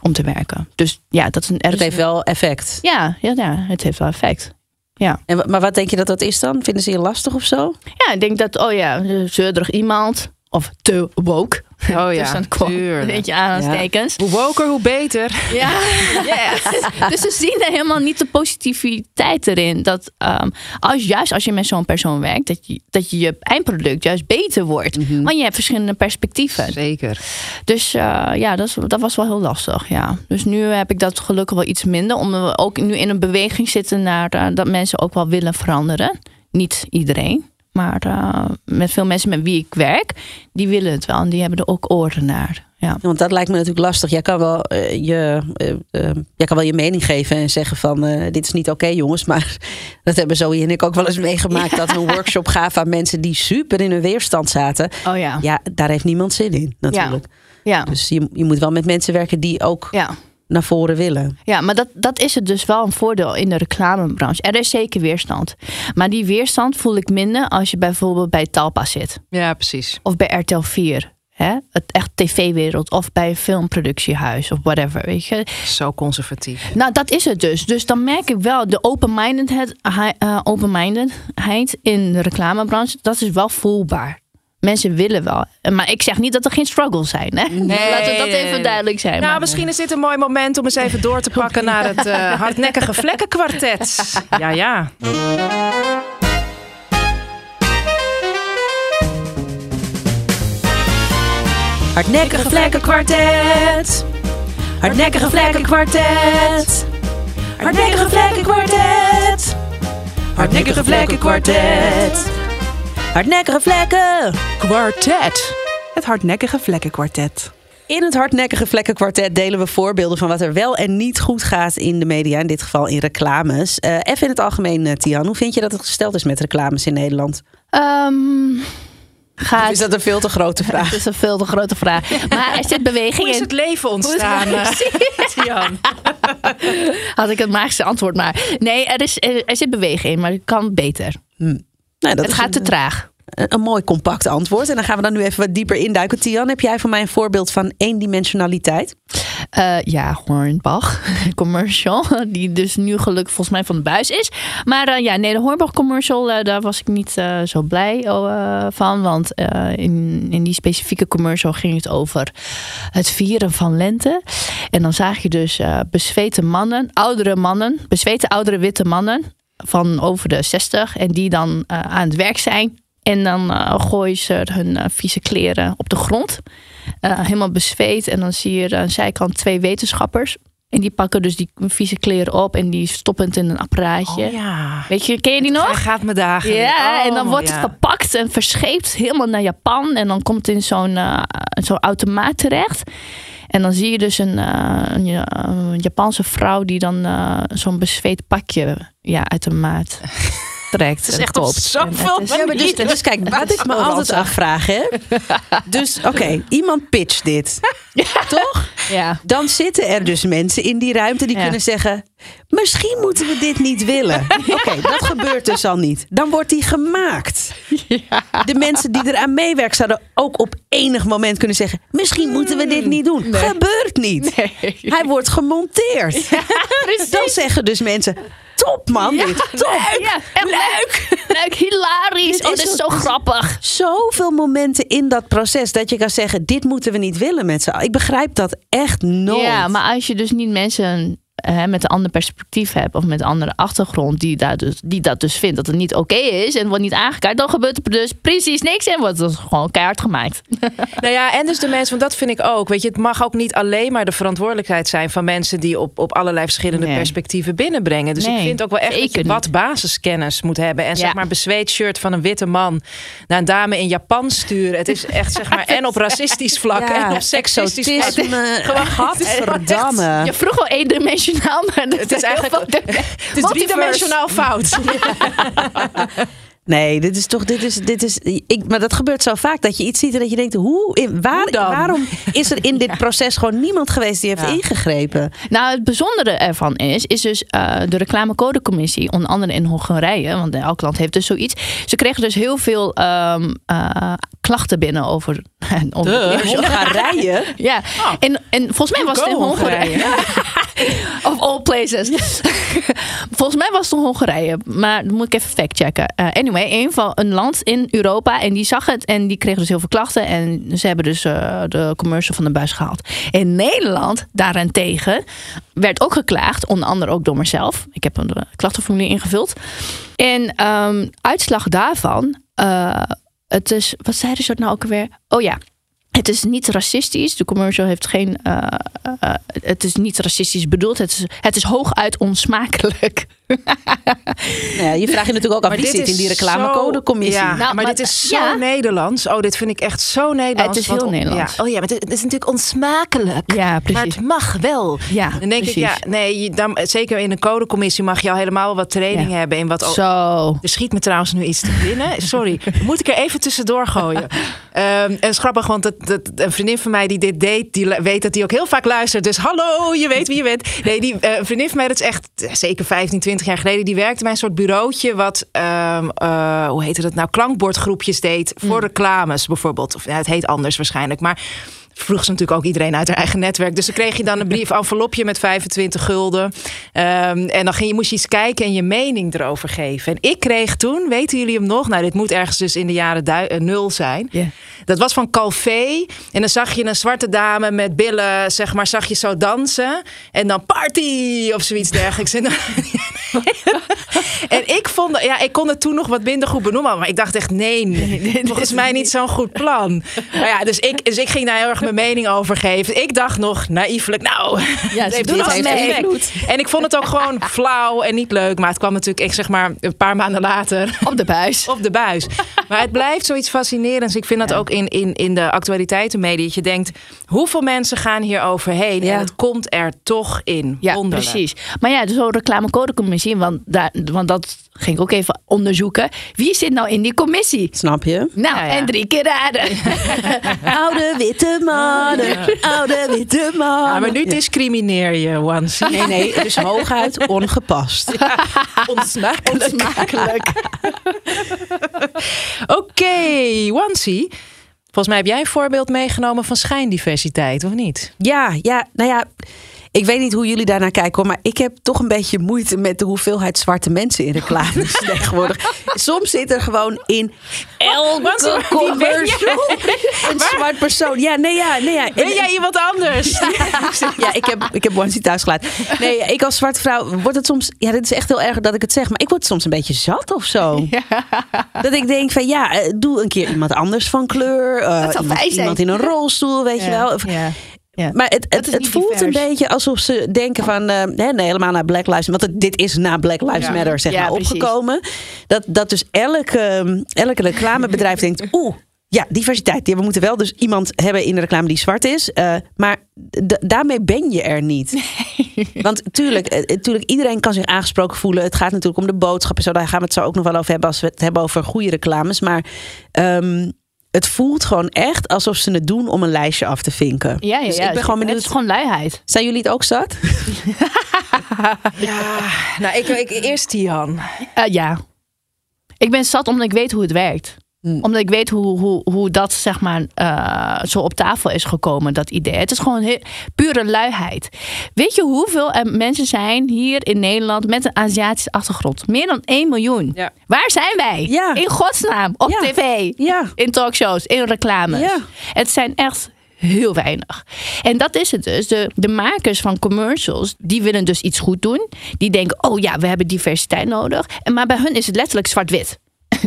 S3: om te werken. Dus ja, dat is een.
S1: Het heeft wel effect.
S3: Ja, ja, ja, het heeft wel effect. Ja.
S1: En, maar wat denk je dat dat is dan? Vinden ze je lastig of zo?
S3: Ja, ik denk dat, oh ja, zeurderig iemand. Of te woke.
S2: Oh ja,
S3: dus een beetje aanstekens.
S2: Ja. Hoe woker, hoe beter.
S3: Ja, <laughs> yes. dus ze zien er helemaal niet de positiviteit erin. Dat um, als, juist als je met zo'n persoon werkt, dat je, dat je je eindproduct juist beter wordt.
S1: Mhm.
S3: Mm -hmm. Want je hebt verschillende perspectieven.
S2: Zeker.
S3: Dus uh, ja, dat, is, dat was wel heel lastig. Ja. Dus nu heb ik dat gelukkig wel iets minder. Omdat we ook nu in een beweging zitten naar uh, dat mensen ook wel willen veranderen. Niet iedereen. Maar uh, met veel mensen met wie ik werk, die willen het wel. En die hebben er ook oren naar. Ja.
S1: Want dat lijkt me natuurlijk lastig. Jij kan wel, uh, je, uh, jij kan wel je mening geven en zeggen van dit is niet oké okay, jongens. Maar <laughs> dat hebben Zoe en ik ook wel eens meegemaakt. Ja. Dat we een workshop <laughs> gaven aan mensen die super in hun weerstand zaten.
S3: Oh ja.
S1: Ja, daar heeft niemand zin in natuurlijk.
S3: Ja. ja.
S1: Dus je, je moet wel met mensen werken die ook...
S3: Ja
S1: naar voren willen.
S3: Ja, maar dat, dat is het dus wel een voordeel in de reclamebranche. Er is zeker weerstand. Maar die weerstand voel ik minder als je bijvoorbeeld bij Talpa zit.
S2: Ja, precies.
S3: Of bij RTL 4. Hè? Het echt tv-wereld. Of bij een filmproductiehuis of whatever. Weet je?
S2: Zo conservatief.
S3: Nou, dat is het dus. Dus dan merk ik wel de open-mindedheid uh, open in de reclamebranche. Dat is wel voelbaar. Mensen willen wel. Maar ik zeg niet dat er geen struggles zijn. Hè?
S2: Nee, <laughs>
S3: Laten we dat even duidelijk zijn.
S2: Nou,
S3: maar,
S2: misschien is dit een mooi moment om eens even door te pakken naar het uh, hardnekkige vlekkenkwartet. <laughs> Ja, ja.
S1: Hardnekkige vlekkenkwartet. Hardnekkige vlekkenkwartet. Hardnekkige vlekkenkwartet. Hardnekkige vlekkenkwartet. Hardnekkige vlekken.
S2: Kwartet. Het hardnekkige vlekkenkwartet.
S1: In het hardnekkige vlekkenkwartet delen we voorbeelden van wat er wel en niet goed gaat in de media. In dit geval in reclames. Uh, even in het algemeen, uh, Tian. Hoe vind je dat het gesteld is met reclames in Nederland?
S3: Um, gaat...
S1: Is dat een veel te grote vraag?
S3: Dat is een veel te grote vraag. Maar er zit beweging
S2: Hoe is
S3: in.
S2: het leven ontstaan? <laughs> eh, Tian?
S3: Had ik het magische antwoord maar. Nee, er, is, er, er zit beweging in, maar het kan beter.
S1: Nee, dat
S3: Het gaat
S1: een,
S3: te traag.
S1: een, een mooi compact antwoord. En dan gaan we dan nu even wat dieper induiken. Tian, heb jij voor mij een voorbeeld van eendimensionaliteit?
S3: Eh, ja, Hornbach <laughs> commercial. Die dus nu gelukkig volgens mij van de buis is. Maar eh, ja, nee, de Hornbach commercial, eh, daar was ik niet zo blij eh, van. Want in, in die specifieke commercial ging het over het vieren van lente. En dan zag je dus bezweten mannen, oudere mannen, bezweten oudere witte mannen van over de 60. En die dan eh, aan het werk zijn. En dan eh, gooien ze hun eh, vieze kleren op de grond. Helemaal bezweet. En dan zie je aan de zijkant twee wetenschappers. En die pakken dus die vieze kleren op en die stoppen het in een apparaatje.
S2: Oh, ja.
S3: Weet je, ken je die
S2: Hij
S3: nog?
S2: gaat me dagen.
S3: Ja, en
S2: Oh,
S3: dan wordt
S2: ja.
S3: het verpakt en verscheept helemaal naar Japan. En dan komt het in zo'n zo'n automaat terecht. En dan zie je dus een, een, Ja- een Japanse vrouw die dan zo'n bezweet pakje ja, uit de maat trekt. <laughs>
S2: Het is echt op zoveel
S3: is-
S1: Ja, dus, dus kijk, wat ik me altijd afvraag, hè? <laughs> Dus, oké, iemand pitcht dit. Toch?
S3: Ja.
S1: Dan zitten er dus mensen in die ruimte die
S3: Ja.
S1: kunnen zeggen... misschien moeten we dit niet willen. <laughs> Oké, dat gebeurt dus al niet. Dan wordt die gemaakt. De mensen die eraan meewerken zouden ook op enig moment kunnen zeggen... misschien moeten we dit niet doen. Gebeurt niet. Hij wordt gemonteerd. Dan zeggen dus mensen... top man, dit. Top.
S3: Ja, echt leuk. Leuk, hilarisch.
S1: Dit
S3: oh,
S1: is
S3: dit is
S1: zo-
S3: zo grappig.
S1: Zoveel momenten in dat proces dat je kan zeggen... dit moeten we niet willen met z'n allen. Ik begrijp dat echt nooit.
S3: Ja, maar als je dus niet mensen hè, met een ander perspectief hebt of met een andere achtergrond die, daar dus, die dat dus vindt dat het niet oké is en wordt niet aangekaart, dan gebeurt er dus precies niks en wordt het gewoon keihard gemaakt. <laughs>
S2: Nou ja, en dus de mensen, want dat vind ik ook. Weet je, het mag ook niet alleen maar de verantwoordelijkheid zijn van mensen die op, op allerlei verschillende
S3: Nee.
S2: perspectieven binnenbrengen. Dus ik vind ook wel echt dat je wat basiskennis moet hebben. En zeg maar, een bezweet shirt van een witte man naar een dame in Japan sturen. Het is echt zeg maar, <laughs> en op racistisch vlak
S1: Ja,
S2: en op seksistisch vlak. Gewoon
S1: Gadverdamme. <laughs>
S3: Je vroeg al maar
S2: Het is eigenlijk <laughs> het is <laughs> driedimensionaal fout. <laughs>
S1: Nee, dit is toch, dit is, dit is, ik, maar dat gebeurt zo vaak dat je iets ziet en dat je denkt, hoe, in, waar,
S2: Hoe
S1: waarom is er in <laughs> dit proces gewoon niemand geweest die heeft
S2: Ja.
S1: ingegrepen?
S3: Nou, het bijzondere ervan is, is dus eh, de reclamecodecommissie, onder andere in Hongarije, want elk land heeft dus zoiets. Ze kregen dus heel veel eh, klachten binnen over. <laughs> over
S1: Hongarije? <laughs>
S3: Ja, en, en volgens mij was het in Hongarije. of all places. volgens mij was het in Hongarije, maar dan moet ik even factchecken. Eh anyway, een van een land in Europa en die zag het en die kreeg dus heel veel klachten en ze hebben dus eh, de commercial van de buis gehaald. In Nederland daarentegen werd ook geklaagd, onder andere ook door mezelf. Ik heb een eh, klachtenformulier ingevuld. En ehm, uitslag daarvan, eh, het is, wat zeiden ze nou ook alweer? Oh ja, het is niet racistisch. De commercial heeft geen. het is niet racistisch bedoeld. Het is, het is hooguit onsmakelijk. <laughs>
S1: Nou ja, je vraagt je natuurlijk ook af,
S2: Maar
S1: wie zit in die reclamecodecommissie?
S2: Ja,
S3: Nou,
S2: maar,
S3: maar-
S2: dit is zo
S3: ja.
S2: Nederlands. Oh, dit vind ik echt zo Nederlands.
S3: Het is heel Nederlands.
S2: Ja. Oh ja, maar het, is natuurlijk onsmakelijk.
S3: Ja,
S2: Maar
S3: precies.
S2: het mag wel.
S3: Ja,
S2: Dan denk
S3: precies.
S2: ik, ja, nee, dan, zeker in een codecommissie mag je al helemaal wat training
S3: Ja.
S2: hebben in wat.
S3: Zo.
S2: Er schiet me trouwens nu iets te binnen. <laughs> Sorry, moet ik er even tussendoor gooien. <laughs> Ehm, en het is grappig, want dat, dat, een vriendin van mij die dit deed, die weet dat die ook heel vaak luistert. Dus hallo, je weet wie je bent. Nee, die eh, vriendin van mij, dat is echt eh, zeker 15, 20 jaar geleden. Die werkte bij een soort bureautje wat, ehm, eh, hoe heette dat nou, klankbordgroepjes deed voor reclames bijvoorbeeld. Of ja, het heet anders waarschijnlijk, maar vroeg ze natuurlijk ook iedereen uit haar eigen netwerk. Dus dan kreeg je dan een brief envelopje met 25 gulden. Ehm, en dan ging je, moest je eens kijken en je mening erover geven. En ik kreeg toen, weten jullie hem nog? Nou, dit moet ergens dus in de jaren du- eh, nul zijn. Dat was van Calvé. En dan zag je een zwarte dame met billen, zeg maar, zag je zo dansen. En dan party of zoiets dergelijks. En, dan- <laughs> en ik vond, ja, ik kon het toen nog wat minder goed benoemen. Maar ik dacht echt, nee, volgens mij niet zo'n goed plan. Maar ja, dus ik, dus ik ging daar heel erg mijn <laughs> mening over geven. Ik dacht nog naïefelijk, nou,
S3: Ja, <laughs>
S2: heeft een effect.
S3: invloed.
S2: En ik vond het ook gewoon <laughs> flauw en niet leuk. Maar het kwam natuurlijk, ik zeg maar, een paar maanden later
S3: Op de buis.
S2: op de buis. Maar het blijft zoiets fascinerends. Ik vind dat ook in, in, in de actualiteitenmedia. Dat je denkt, hoeveel mensen gaan hier overheen?
S1: Ja.
S2: En het komt er toch in.
S3: Ja,
S2: Wonderlijk.
S3: precies. Maar ja, zo'n reclamecodecommissie, want daar, Want dat ging ik ook even onderzoeken. Wie zit nou in die commissie?
S1: Snap je?
S3: Nou,
S2: Ja, ja.
S3: en drie keer raden. <laughs>
S1: Oude witte mannen, oude witte mannen.
S2: Ja, maar nu discrimineer je, Wansi.
S1: Nee, nee, het is hooguit ongepast.
S2: Onsmakelijk. <laughs> Oké, Wansi. Volgens mij heb jij een voorbeeld meegenomen van schijndiversiteit, of niet?
S1: Ja, ja, nou ja. Ik weet niet hoe jullie daarnaar kijken, hoor, maar ik heb toch een beetje moeite met de hoeveelheid zwarte mensen in reclames <laughs> tegenwoordig. Soms zit er gewoon in elke commercial een zwart persoon. Ja, nee, ja, nee, ja.
S2: Ben jij iemand anders? <laughs>
S1: Ja, ik heb, ik heb onesie thuis gelaten. Nee, ik als zwarte vrouw wordt het soms... Ja, dit is echt heel erg dat ik het zeg. Maar ik word soms een beetje zat of zo. <laughs> Dat ik denk van ja, eh, doe een keer iemand anders van kleur. eh, iemand, in een rolstoel, weet je wel.
S3: Ja. Ja.
S1: Maar het, het, het voelt
S3: divers.
S1: een beetje alsof ze denken van... eh, nee, nee, helemaal naar Black Lives... Want het- dit is na Black Lives
S2: Ja.
S1: Matter zeg
S3: Ja,
S1: maar
S3: precies.
S1: opgekomen. Dat, dat dus elke, elke reclamebedrijf denkt... <laughs> Oeh, ja, diversiteit. Ja, we moeten wel dus iemand hebben in de reclame die zwart is. eh, maar daarmee ben je er niet. <laughs> Want tuurlijk, eh, tuurlijk, iedereen kan zich aangesproken voelen. Het gaat natuurlijk om de boodschap en zo. Daar gaan we het zo ook nog wel over hebben als we het hebben over goede reclames. Maar ehm, het voelt gewoon echt alsof ze het doen om een lijstje af te vinken.
S3: Ja, ja,
S1: Dus
S3: ja.
S1: ik ben gewoon
S3: Het is gewoon luiheid.
S1: Zijn jullie het ook zat? <laughs>
S2: Ja, nou, ik, ik eerst Tian.
S3: Eh, ja. Ik ben zat omdat ik weet hoe het werkt.
S1: Hmm.
S3: Omdat ik weet hoe, hoe, hoe dat zeg maar eh, zo op tafel is gekomen, dat idee. Het is gewoon heel, pure luiheid. Weet je hoeveel er mensen zijn hier in Nederland met een Aziatische achtergrond? Meer dan 1 miljoen.
S2: Ja.
S3: Waar zijn wij?
S1: Ja.
S3: In godsnaam. Op
S1: Ja.
S3: tv. In talkshows. In reclames. Het zijn echt heel weinig. En dat is het dus. De, de makers van commercials, die willen dus iets goed doen. Die denken, oh ja, we hebben diversiteit nodig. En maar bij hun is het letterlijk zwart-wit.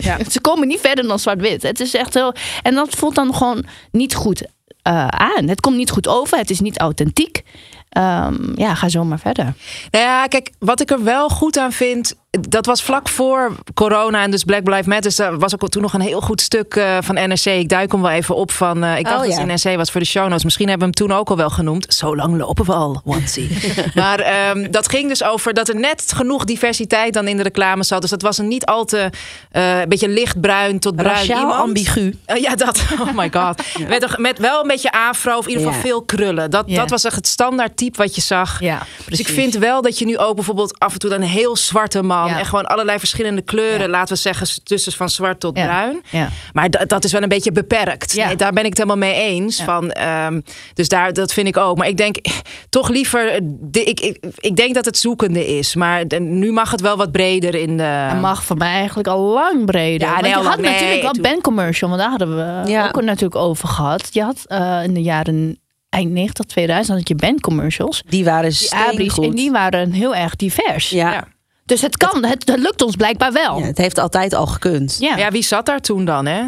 S2: Ja. <laughs>
S3: Ze komen niet verder dan zwart-wit. Het is echt heel... En dat voelt dan gewoon niet goed eh, aan. Het komt niet goed over. Het is niet authentiek. Ehm, ja, ga zo maar verder.
S2: Nou ja, kijk, wat ik er wel goed aan vind. Dat was vlak voor corona en dus Black Lives Matter. Dus er was ook toen nog een heel goed stuk eh, van NRC. Ik duik hem wel even op van. eh, ik dacht
S1: Oh,
S2: dat
S1: ja.
S2: het NRC was voor de show notes. Misschien hebben we hem toen ook al wel genoemd. Zo lang lopen we al, Wansie. <laughs> maar ehm, dat ging dus over dat er net genoeg diversiteit dan in de reclame zat. Dus dat was een niet al te een beetje lichtbruin tot bruin
S1: Raciaal
S2: iemand.
S1: ambigu.
S2: Ja, dat. <laughs> Oh my god. <laughs> Met, met wel een beetje afro of in ieder geval
S1: Ja.
S2: veel krullen. Dat, dat was echt het standaard type wat je zag.
S3: Ja,
S2: Dus ik vind wel dat je nu ook bijvoorbeeld af en toe een heel zwarte man
S3: Ja.
S2: en gewoon allerlei verschillende kleuren,
S3: Ja.
S2: laten we zeggen, tussen van zwart tot
S3: Ja.
S2: bruin.
S3: Ja.
S2: Maar dat, dat is wel een beetje beperkt.
S3: Ja.
S2: Nee, daar ben ik het helemaal mee eens.
S3: Ja.
S2: Van, ehm, dus daar, dat vind ik ook. Maar ik denk <laughs> toch liever. eh, de- ik, ik, ik denk dat het zoekende is. Maar de- nu mag het wel wat breder in de.
S3: Het mag voor mij eigenlijk al lang breder.
S2: Ja,
S3: Want
S2: nee,
S3: je
S2: al
S3: had.
S2: Nee,
S3: natuurlijk wel
S2: toen-
S3: Ben Commercial, want daar hadden we
S1: Ja.
S3: ook natuurlijk over gehad. Je had eh, in de jaren eind 90, 2000 had je Ben Commercials.
S1: Die waren
S3: Die abris,
S1: steengoed.
S3: en die waren heel erg divers.
S1: Ja.
S2: Ja.
S3: Dus het kan, het, het lukt ons blijkbaar wel.
S1: Ja,
S3: Ja,
S1: het heeft altijd al gekund.
S2: Ja, wie zat daar toen dan? Hè?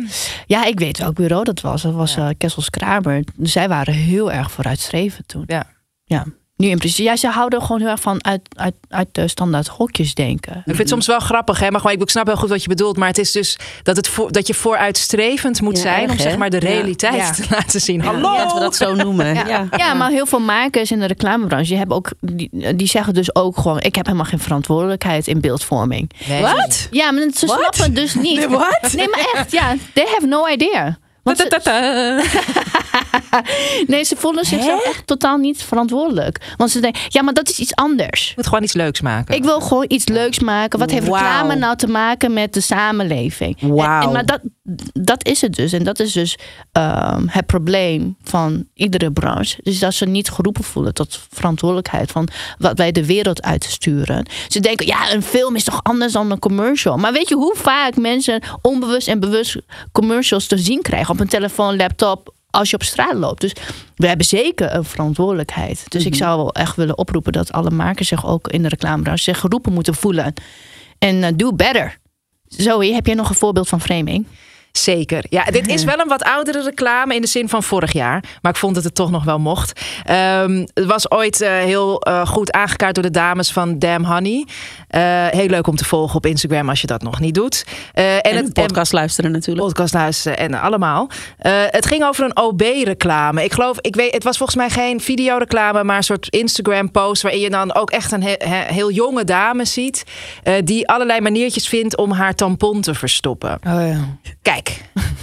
S3: ik weet welk bureau dat was. Dat was eh Kessels Kramer. Zij waren heel erg vooruitstrevend toen.
S2: Ja.
S3: Ja. Nu in principe, ja, ze houden gewoon heel erg van uit, uit, uit de standaard hokjes denken.
S2: Ik vind het soms wel grappig, hè? maar gewoon, ik snap heel goed wat je bedoelt. Maar het is dus dat, het voor, dat je vooruitstrevend moet
S1: Ja,
S2: zijn
S1: erg,
S2: om zeg maar de realiteit
S3: Ja. <laughs>
S2: te laten zien. Hallo!
S1: Ja, dat we dat zo noemen. <laughs> Ja.
S3: Ja. Ja, maar heel veel makers in de reclamebranche die hebben ook, die, die zeggen dus ook gewoon: ik heb helemaal geen verantwoordelijkheid in beeldvorming.
S2: Nee.
S1: Wat?
S3: Ja, maar ze
S1: What?
S3: snappen dus niet.
S1: Nee, wat?
S3: Nee, maar echt, ja, they have no idea. Want ze,
S2: Ta-ta-ta. <laughs>
S3: nee, ze voelen zichzelf echt totaal niet verantwoordelijk. Want ze denken, ja, maar dat is iets anders.
S2: Je moet gewoon iets leuks maken.
S3: Ik wil gewoon iets leuks maken. Wat heeft
S1: Wauw.
S3: reclame nou te maken met de samenleving?
S1: Wauw.
S3: En, maar dat, dat is het dus. En dat is dus ehm, het probleem van iedere branche. Dus dat ze niet geroepen voelen tot verantwoordelijkheid van wat wij de wereld uit te sturen. Ze denken, ja, een film is toch anders dan een commercial. Maar weet je hoe vaak mensen onbewust en bewust commercials te zien krijgen op een telefoon, laptop, als je op straat loopt. Dus we hebben zeker een verantwoordelijkheid. Dus ik zou wel echt willen oproepen dat alle makers zich ook in de reclamebranche zich geroepen moeten voelen. En eh, do better. Zoe, heb jij nog een voorbeeld van framing?
S2: Zeker. Ja, dit is wel een wat oudere reclame in de zin van vorig jaar. Maar ik vond dat het toch nog wel mocht. Ehm, het was ooit uh, heel uh, goed aangekaart door de dames van Damn Honey. Uh, heel leuk om te volgen op Instagram als je dat nog niet doet.
S1: en, en het podcast luisteren natuurlijk.
S2: Podcast luisteren en allemaal. het ging over een OB-reclame. Ik geloof, ik weet, het was volgens mij geen videoreclame, maar een soort Instagram-post waarin je dan ook echt een he he heel jonge dame ziet die allerlei maniertjes vindt om haar tampon te verstoppen.
S3: Oh ja.
S2: Kijk,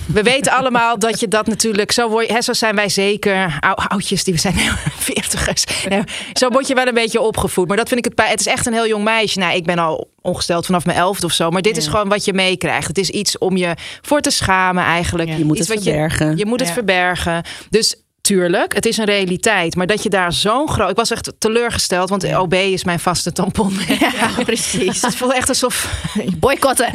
S2: we weten allemaal dat je dat natuurlijk. Zo, word je, hè, zo zijn wij zeker. Ou, oudjes, die we zijn <laughs> veertigers. zo word je wel een beetje opgevoed. Maar dat vind ik het. Het is echt een heel jong meisje. Nou, ik ben al ongesteld vanaf mijn elfde of zo. Maar dit is gewoon wat je meekrijgt. Het is iets om je voor te schamen eigenlijk.
S1: Ja, je moet
S2: iets
S1: het verbergen.
S2: Je, je moet het verbergen. Dus Tuurlijk, het is een realiteit. Maar dat je daar zo'n groot... Ik was echt teleurgesteld, want. OB is mijn vaste tampon. <laughs>
S3: Ja, precies. <laughs>
S2: het voelt echt alsof... <laughs>
S3: Boycotten.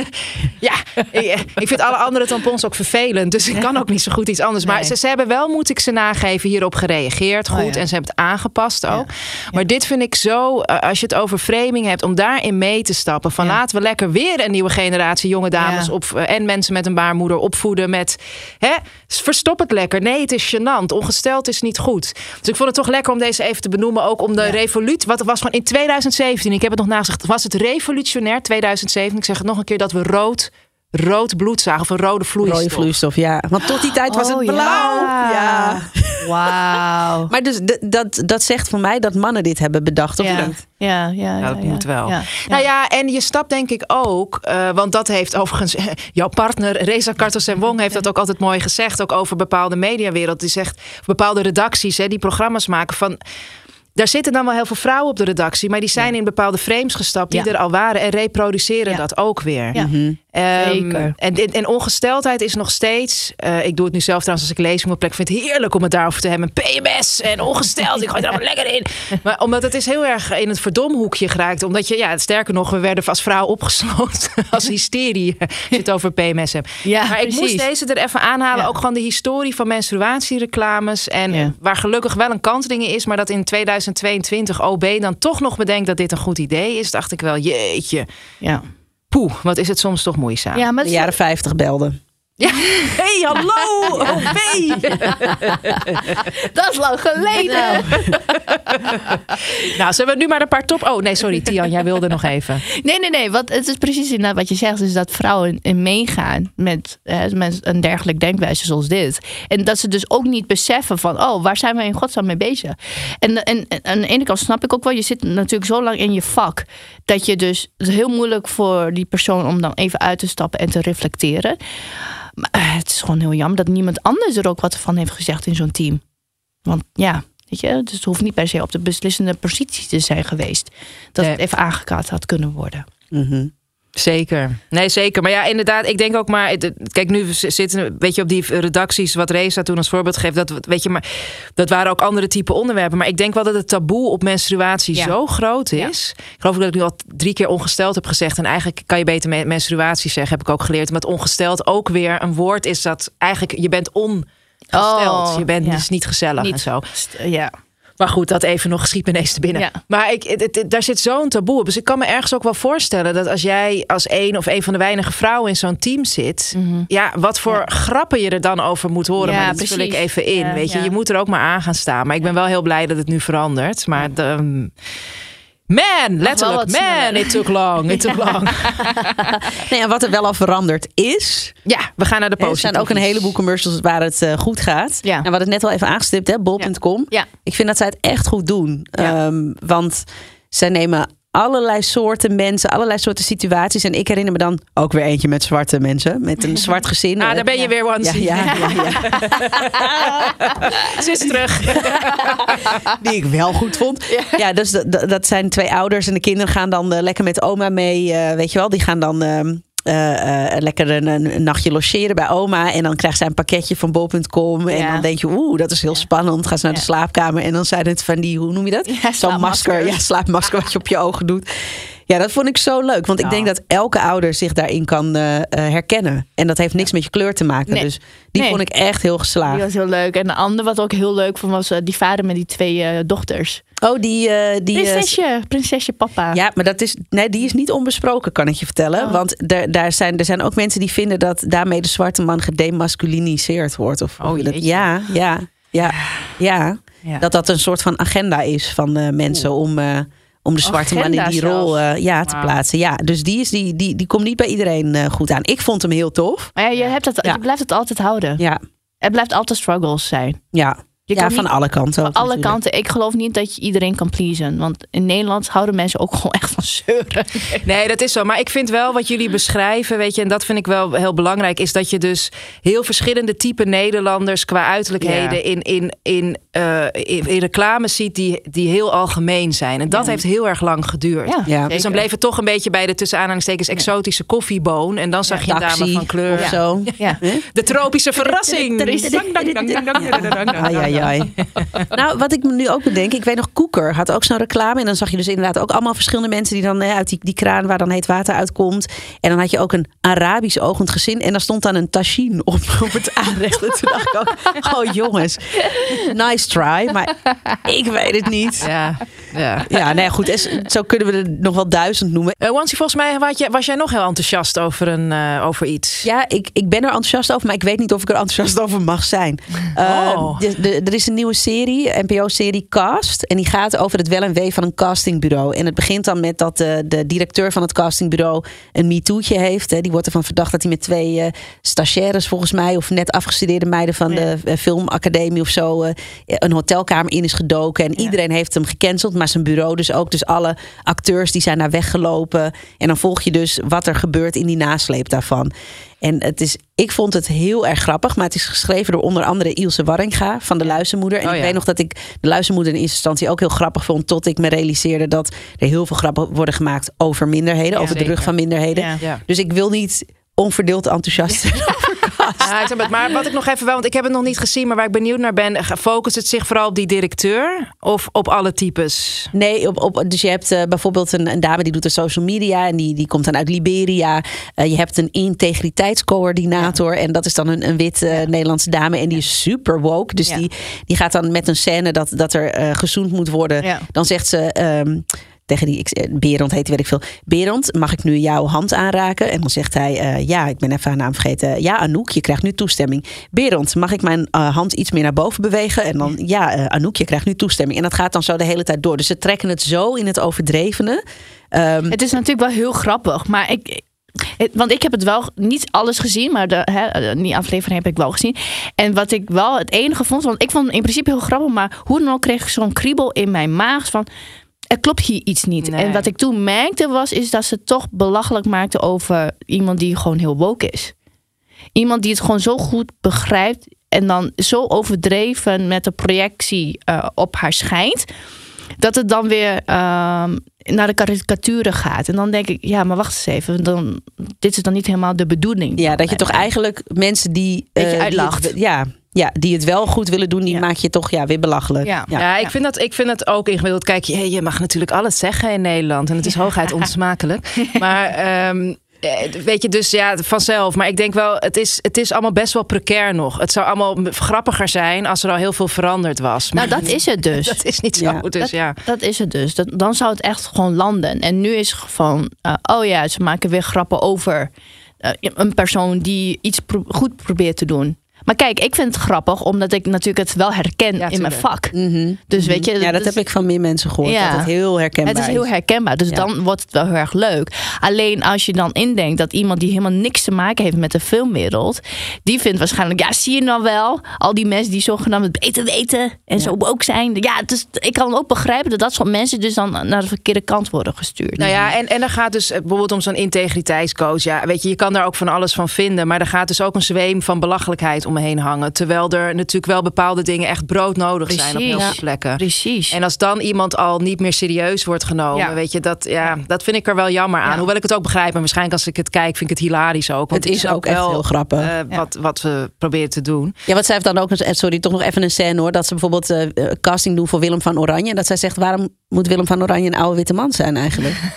S2: Ja, ik, ik, vind alle andere tampons ook vervelend. Dus ik kan ook niet zo goed iets anders. Maar nee. ze, ze, hebben wel, moet ik ze nageven, hierop gereageerd. Goed, oh, ja. en ze hebben het aangepast ook. Maar dit vind ik zo... Als je het over framing hebt, om daarin mee te stappen. Van laten we lekker weer een nieuwe generatie jonge dames... Op, en mensen met een baarmoeder opvoeden met... Hè, verstop het lekker. Nee, het is gênant gesteld is niet goed. Dus ik vond het toch lekker om deze even te benoemen. Ook om de ja. revolutie. Wat was gewoon in 2017. Ik heb het nog naast. Was het revolutionair 2007? Ik zeg het nog een keer dat we rood rood bloed zagen of een rode vloeistof.
S1: Rode vloeistof, ja. Want tot die tijd was
S3: oh,
S1: het blauw.
S3: Ja.
S1: ja.
S3: Wauw. <laughs>
S1: maar dus dat, dat zegt voor mij dat mannen dit hebben bedacht, of
S3: ja.
S1: niet?
S3: Ja, ja, ja,
S2: dat moet wel. Nou ja, en je stapt denk ik ook, uh, want dat heeft overigens <laughs> jouw partner Reza Kartos en Wong heeft dat ook altijd mooi gezegd, ook over bepaalde mediawereld. Die zegt bepaalde redacties, hè, die programma's maken van daar zitten dan wel heel veel vrouwen op de redactie, maar die zijn in bepaalde frames gestapt die er al waren en reproduceren dat ook weer.
S3: Ja. Mm -hmm.
S2: Um, en, en, ongesteldheid is nog steeds. Uh, ik doe het nu zelf trouwens als ik lees op mijn plek. vind het heerlijk om het daarover te hebben. PMS en ongesteld. ik gooi er allemaal lekker in. <laughs> Maar omdat het is heel erg in het verdomhoekje geraakt. Omdat je, ja, sterker nog, we werden als vrouw opgesloten. <laughs> als hysterie. Als je het over PMS hebt.
S3: Ja,
S2: maar
S3: precies.
S2: ik moest deze er even aanhalen. Ja. Ook gewoon de historie van menstruatiereclames. En ja. waar gelukkig wel een kantring is. Maar dat in 2022 OB dan toch nog bedenkt dat dit een goed idee is. Dacht ik wel, jeetje.
S3: Ja.
S2: Poeh, wat is het soms toch moeizaam.
S3: Ja, maar
S1: de jaren 50 belden.
S2: Ja. hey, hallo, OB. <laughs>
S3: Dat is lang geleden.
S2: Nou. nou, zullen we nu maar een paar top... Oh, nee, sorry, Tian, jij wilde nog even.
S3: Nee, nee, nee. Wat, het is precies inderdaad wat je zegt. Dus dat vrouwen in meegaan met, met een dergelijk denkwijze zoals dit. En dat ze dus ook niet beseffen van... Oh, waar zijn we in godsnaam mee bezig? En, en, en aan de ene kant snap ik ook wel... Je zit natuurlijk zo lang in je vak... dat je dus... Het is heel moeilijk voor die persoon om dan even uit te stappen en te reflecteren... Maar het is gewoon heel jammer dat niemand anders er ook wat van heeft gezegd in zo'n team. Want ja, weet je, dus het hoeft niet per se op de beslissende positie te zijn geweest. Dat nee. het even aangekaart had kunnen worden.
S1: Mm -hmm.
S2: Zeker. Nee, zeker. Maar ja, inderdaad, ik denk ook maar. Kijk, nu zitten weet je op die redacties, wat Reza toen als voorbeeld geeft. Dat, weet je, maar dat waren ook andere type onderwerpen. Maar ik denk wel dat het taboe op menstruatie ja. zo groot is. Ja. Ik geloof dat ik nu al drie keer ongesteld heb gezegd. En eigenlijk kan je beter menstruatie zeggen, heb ik ook geleerd. Omdat ongesteld ook weer een woord is dat eigenlijk je bent ongesteld.
S3: Oh,
S2: je bent
S3: ja.
S2: dus niet gezellig
S3: Niet
S2: en zo.
S3: Ja.
S2: Maar goed, dat even nog schiet me ineens te binnen.
S3: Ja.
S2: Maar ik, het, het, daar zit zo'n taboe op. Dus ik kan me ergens ook wel voorstellen dat als jij als één of een van de weinige vrouwen in zo'n team zit, mm -hmm. ja, wat voor ja. grappen je er dan over moet horen.
S3: Ja,
S2: maar dat vul ik even in. Weet je, je moet er ook maar aan gaan staan. Maar ik ben wel heel blij dat het nu verandert. Maar de, um, Man, letterlijk, man, it took long, it took <laughs> long. <laughs>
S1: nee, en wat er wel al veranderd is...
S2: Ja, we gaan naar de positieve.
S1: Er zijn ook een heleboel commercials waar het uh, goed gaat.
S3: Ja.
S1: En we hadden het net al even aangestipt, hè, bol.com.
S3: Ja.
S1: Ik vind dat zij het echt goed doen.
S2: Ja.
S1: Um, want zij nemen allerlei soorten mensen, allerlei soorten situaties. En ik herinner me dan ook weer eentje met zwarte mensen. Met een zwart gezin.
S2: Ah, daar ben je weer,
S1: ja,
S2: Wansie.
S1: ja, ja, ja. <laughs>
S2: Ze is terug. <laughs>
S1: Die ik wel goed vond. Ja, ja dus dat, dat zijn twee ouders en de kinderen gaan dan uh, lekker met oma mee. Uh, weet je wel, die gaan dan... Uh, uh, uh, lekker een, een, nachtje logeren bij oma. En dan krijgt zij een pakketje van bol.com. En
S3: Ja.
S1: dan denk je, oeh, dat is heel spannend. Gaan ze naar de slaapkamer. En dan zijn het van die, hoe noem je dat? Zo'n masker. Ja, slaapmasker wat je op je ogen doet. Ja, dat vond ik zo leuk. Want ik denk dat elke ouder zich daarin kan uh, herkennen. En dat heeft niks met je kleur te maken.
S3: Nee.
S1: Dus die
S3: Nee.
S1: vond ik echt heel geslaagd.
S3: Die was heel leuk. En de andere wat ook heel leuk vond was eh, die vader met die twee eh, dochters.
S1: Oh, die... eh, die eh,
S3: Prinsesje, prinsesje papa.
S1: Ja, maar dat is, nee, die is niet onbesproken, kan ik je vertellen.
S3: Oh.
S1: Want er, daar zijn, er zijn ook mensen die vinden dat daarmee de zwarte man gedemasculiniseerd wordt. Of,
S2: Oh,
S1: dat, ja, ja, ja, ja.
S2: Ja.
S1: Dat dat een soort van agenda is van mensen om, eh, om de zwarte man in die rol eh, ja, te plaatsen. Ja, dus die, is, die, die, die komt niet bij iedereen eh, goed aan. Ik vond hem heel tof.
S3: Maar ja, je, hebt het,
S1: Ja.
S3: je blijft het altijd houden.
S1: Ja,
S3: Het blijft altijd struggles zijn.
S1: ja.
S3: Je
S1: ja
S3: kan
S1: van
S3: niet-
S1: alle kanten.
S3: Van alle
S1: natuurlijk.
S3: kanten. Ik geloof niet dat je iedereen kan pleasen. Want in Nederland houden mensen ook gewoon echt van zeuren. <laughs>
S2: Nee, dat is zo. Maar ik vind wel wat jullie beschrijven, weet je, en dat vind ik wel heel belangrijk, is dat je dus heel verschillende type Nederlanders qua uiterlijkheden
S1: Ja.
S2: in, in, in, eh, in, in reclames ziet die, die heel algemeen zijn. En dat heeft heel erg lang geduurd.
S1: Ja.
S2: Dus dan bleef het toch een beetje bij de tussen aanhalingstekens exotische koffieboon. En dan zag je een dame van kleur.
S1: of zo.
S3: Ja. <laughs>
S2: De tropische verrassing. <laughs>
S3: Er is-
S2: Dang,
S1: Ai, <laughs> nou, wat ik me nu ook bedenk, ik weet nog, Koeker had ook zo'n reclame. En dan zag je dus inderdaad ook allemaal verschillende mensen die dan hè, uit die, die kraan waar dan heet water uitkomt. En dan had je ook een Arabisch ogend gezin. En daar stond dan een tagine op, <laughs> op het aanrecht. En toen dacht ik ook, oh jongens, nice try. Maar ik weet het niet.
S2: Ja, ja.
S1: Ja, nee, goed. is- Zo kunnen we er nog wel duizend noemen.
S2: Eh, Wansi, volgens mij was jij, was jij nog heel enthousiast over, een, eh, over iets.
S1: Ja, ik, ik ben er enthousiast over, maar ik weet niet of ik er enthousiast over mag zijn. Eh,
S2: Oh.
S1: de- de- er is een nieuwe serie, NPO-serie Cast. En die gaat over het wel en wee van een castingbureau. En het begint dan met dat de, de directeur van het castingbureau een MeToo'tje heeft. Hè. Die wordt ervan verdacht dat hij met twee eh stagiaires volgens mij... of net afgestudeerde meiden van de eh, filmacademie of zo... eh, een hotelkamer in is gedoken. En iedereen heeft hem gecanceld, maar zijn bureau dus ook. Dus alle acteurs die zijn daar weggelopen. En dan volg je dus wat er gebeurt in die nasleep daarvan. En het is, ik vond het heel erg grappig, maar het is geschreven door onder andere Ilse Warringa van de Luizenmoeder. En
S2: Oh
S1: ik weet nog dat ik de Luizenmoeder in eerste instantie ook heel grappig vond, tot ik me realiseerde dat er heel veel grappen worden gemaakt over minderheden,
S2: Ja,
S1: over de rug van minderheden. Dus ik wil niet onverdeeld enthousiast. <laughs>
S2: Ja, ik snap het. maar wat ik nog even wel, want ik heb het nog niet gezien, maar waar ik benieuwd naar ben, focust het zich vooral op die directeur of op alle types?
S1: Nee, op, op, dus je hebt eh, bijvoorbeeld een, een dame die doet de social media en die, die komt dan uit Liberia. Eh, je hebt een integriteitscoördinator en dat is dan een, een wit eh, Nederlandse dame en die is super woke. Dus die, die gaat dan met een scène dat, dat er gezoend moet worden. Dan zegt ze. ehm, tegen die, eh, Berend heet, die, weet ik veel. Berend, mag ik nu jouw hand aanraken? En dan zegt hij, eh, ja, ik ben even haar naam vergeten. Ja, Anouk, je krijgt nu toestemming. Berend, mag ik mijn eh, hand iets meer naar boven bewegen? En dan, ja, Anouk, je krijgt nu toestemming. En dat gaat dan zo de hele tijd door. Dus ze trekken het zo in het overdrevene. Ehm,
S3: Het is natuurlijk wel heel grappig, maar ik. Want ik heb het wel niet alles gezien, maar de, hè, die aflevering heb ik wel gezien. En wat ik wel het enige vond, want ik vond het in principe heel grappig, maar hoe dan ook kreeg ik zo'n kriebel in mijn maag van. Er klopt hier iets niet.
S2: Nee.
S3: En wat ik toen merkte was, is dat ze toch belachelijk maakte over iemand die gewoon heel woke is. Iemand die het gewoon zo goed begrijpt en dan zo overdreven met de projectie eh, op haar schijnt. Dat het dan weer ehm, naar de karikaturen gaat. En dan denk ik, ja, maar wacht eens even. Dan, dit is dan niet helemaal de bedoeling.
S1: ja, dat je toch eigenlijk mensen die... Die
S3: uitlacht.
S1: ja, ja, die het wel goed willen doen, die
S3: Ja.
S1: maak je toch ja, weer belachelijk.
S3: Ja.
S2: Ja, ik, Vind dat, ik vind dat ook ingewikkeld. Kijk, je, je mag natuurlijk alles zeggen in Nederland. En het is hooguit onsmakelijk. <laughs> Maar ehm, eh, weet je, dus ja, vanzelf. Maar ik denk wel, het is, het is allemaal best wel precair nog. Het zou allemaal grappiger zijn als er al heel veel veranderd was. Maar
S3: Nou, dat is het dus. <laughs>
S2: dat is niet zo.
S1: Ja.
S2: Dus
S3: dat,
S2: ja.
S3: dat is het dus. Dat, dan zou het echt gewoon landen. En nu is het gewoon, eh, oh ja, ze maken weer grappen over eh, een persoon die iets pro- goed probeert te doen. Maar kijk, ik vind het grappig, omdat ik natuurlijk het wel herken
S2: Ja,
S3: in mijn vak.
S1: Mhm.
S3: Dus weet je,
S1: Ja, dat
S3: dus-
S1: heb ik van meer mensen gehoord.
S3: Ja.
S1: Dat het heel herkenbaar
S3: Het is heel herkenbaar, dus
S1: Ja.
S3: dan wordt het wel heel erg leuk. Alleen als je dan indenkt dat iemand die helemaal niks te maken heeft met de filmwereld, die vindt waarschijnlijk, ja, zie je nou wel, al die mensen die zogenaamd het beter weten en zo ook zijn. Ja, dus ik kan ook begrijpen dat dat soort mensen dus dan naar de verkeerde kant worden gestuurd.
S2: Nou ja, en, en er gaat dus eh, bijvoorbeeld om zo'n integriteitscoach. Ja, weet je, je kan daar ook van alles van vinden. Maar er gaat dus ook een zweem van belachelijkheid omheen hangen. Terwijl er natuurlijk wel bepaalde dingen echt broodnodig zijn op heel
S3: Precies.
S2: veel plekken.
S3: Precies.
S2: En als dan iemand al niet meer serieus wordt genomen,
S3: Ja.
S2: weet je, dat, ja, dat vind ik er wel jammer aan.
S3: Ja.
S2: Hoewel ik het ook begrijp. En waarschijnlijk als ik het kijk, vind ik het hilarisch ook. Want
S1: Het is ook echt
S2: wel,
S1: heel grappig.
S2: eh, wat, wat we proberen te doen.
S1: Ja, wat zij heeft dan ook, een- sorry, toch nog even een scène hoor. Dat ze bijvoorbeeld eh, eh, casting doen voor Willem van Oranje. En dat zij zegt, waarom moet Willem van Oranje een oude witte man zijn eigenlijk? <laughs>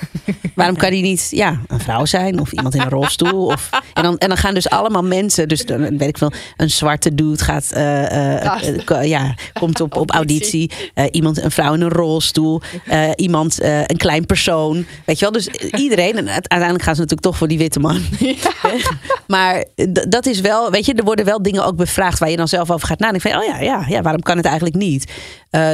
S1: Waarom kan die niet ja, een vrouw zijn of iemand in een <laughs> rolstoel? Of, en, dan, en dan gaan dus allemaal mensen, dus dan weet ik wel, een zwarte dude gaat, uh, uh, uh, ja, komt op, op <laughs> auditie. iemand, een vrouw in een rolstoel. iemand, een klein persoon. Weet je wel, dus iedereen. En uiteindelijk gaan ze natuurlijk toch voor die witte man. <laughs> <laughs> maar dat is wel, weet je, er worden wel dingen ook bevraagd waar je dan zelf over gaat nadenken. Van, oh ja, ja, ja, waarom kan het eigenlijk niet?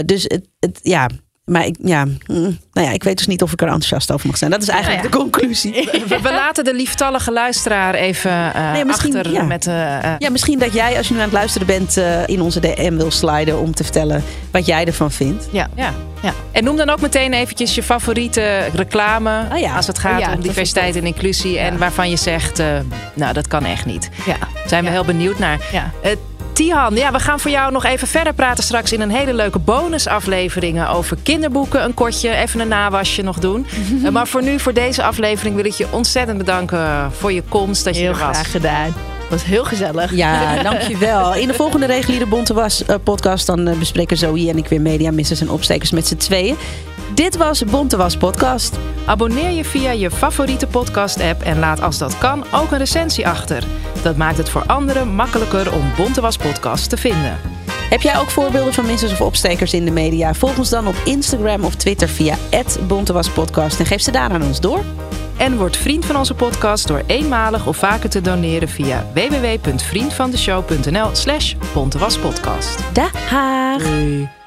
S1: dus het, het, ja, maar ik, ja, mm, nou ja, ik weet dus niet of ik er enthousiast over mag zijn. Dat is eigenlijk de conclusie. <laughs>
S2: We, laten de lieftallige luisteraar even uh, nee, achter
S1: ja.
S2: met... Uh,
S1: ja, misschien dat jij, als je nu aan het luisteren bent, uh, in onze DM wil sliden om te vertellen wat jij ervan vindt.
S2: Ja, ja. ja. En noem dan ook meteen eventjes je favoriete reclame oh ja. als het gaat oh om diversiteit en inclusie. En waarvan je zegt, nou dat kan echt niet. Ja. Zijn we heel benieuwd naar. Ja. Tihan, ja, we gaan voor jou nog even verder praten straks in een hele leuke bonusaflevering over kinderboeken. Een kortje, even een nawasje nog doen. <laughs> Eh, maar voor nu, voor deze aflevering, wil ik je ontzettend bedanken voor je komst. Dat je
S3: heel
S2: er was.
S3: graag gedaan was heel gezellig.
S1: Ja, <laughs> dankjewel. In de volgende reguliere Bonte Was uh, podcast dan uh, bespreken Zoe en ik weer media missers en opstekers met z'n tweeën. Dit was Bonte Was podcast.
S2: Abonneer je via je favoriete podcast app en laat als dat kan ook een recensie achter. Dat maakt het voor anderen makkelijker om Bonte Was podcast te vinden.
S1: Heb jij ook voorbeelden van missers of opstekers in de media? Volg ons dan op Instagram of Twitter via @bontewaspodcast en geef ze daar aan ons door.
S2: En word vriend van onze podcast door eenmalig of vaker te doneren via www.vriendvandeshow.nl slash bontewaspodcast.
S1: Dag!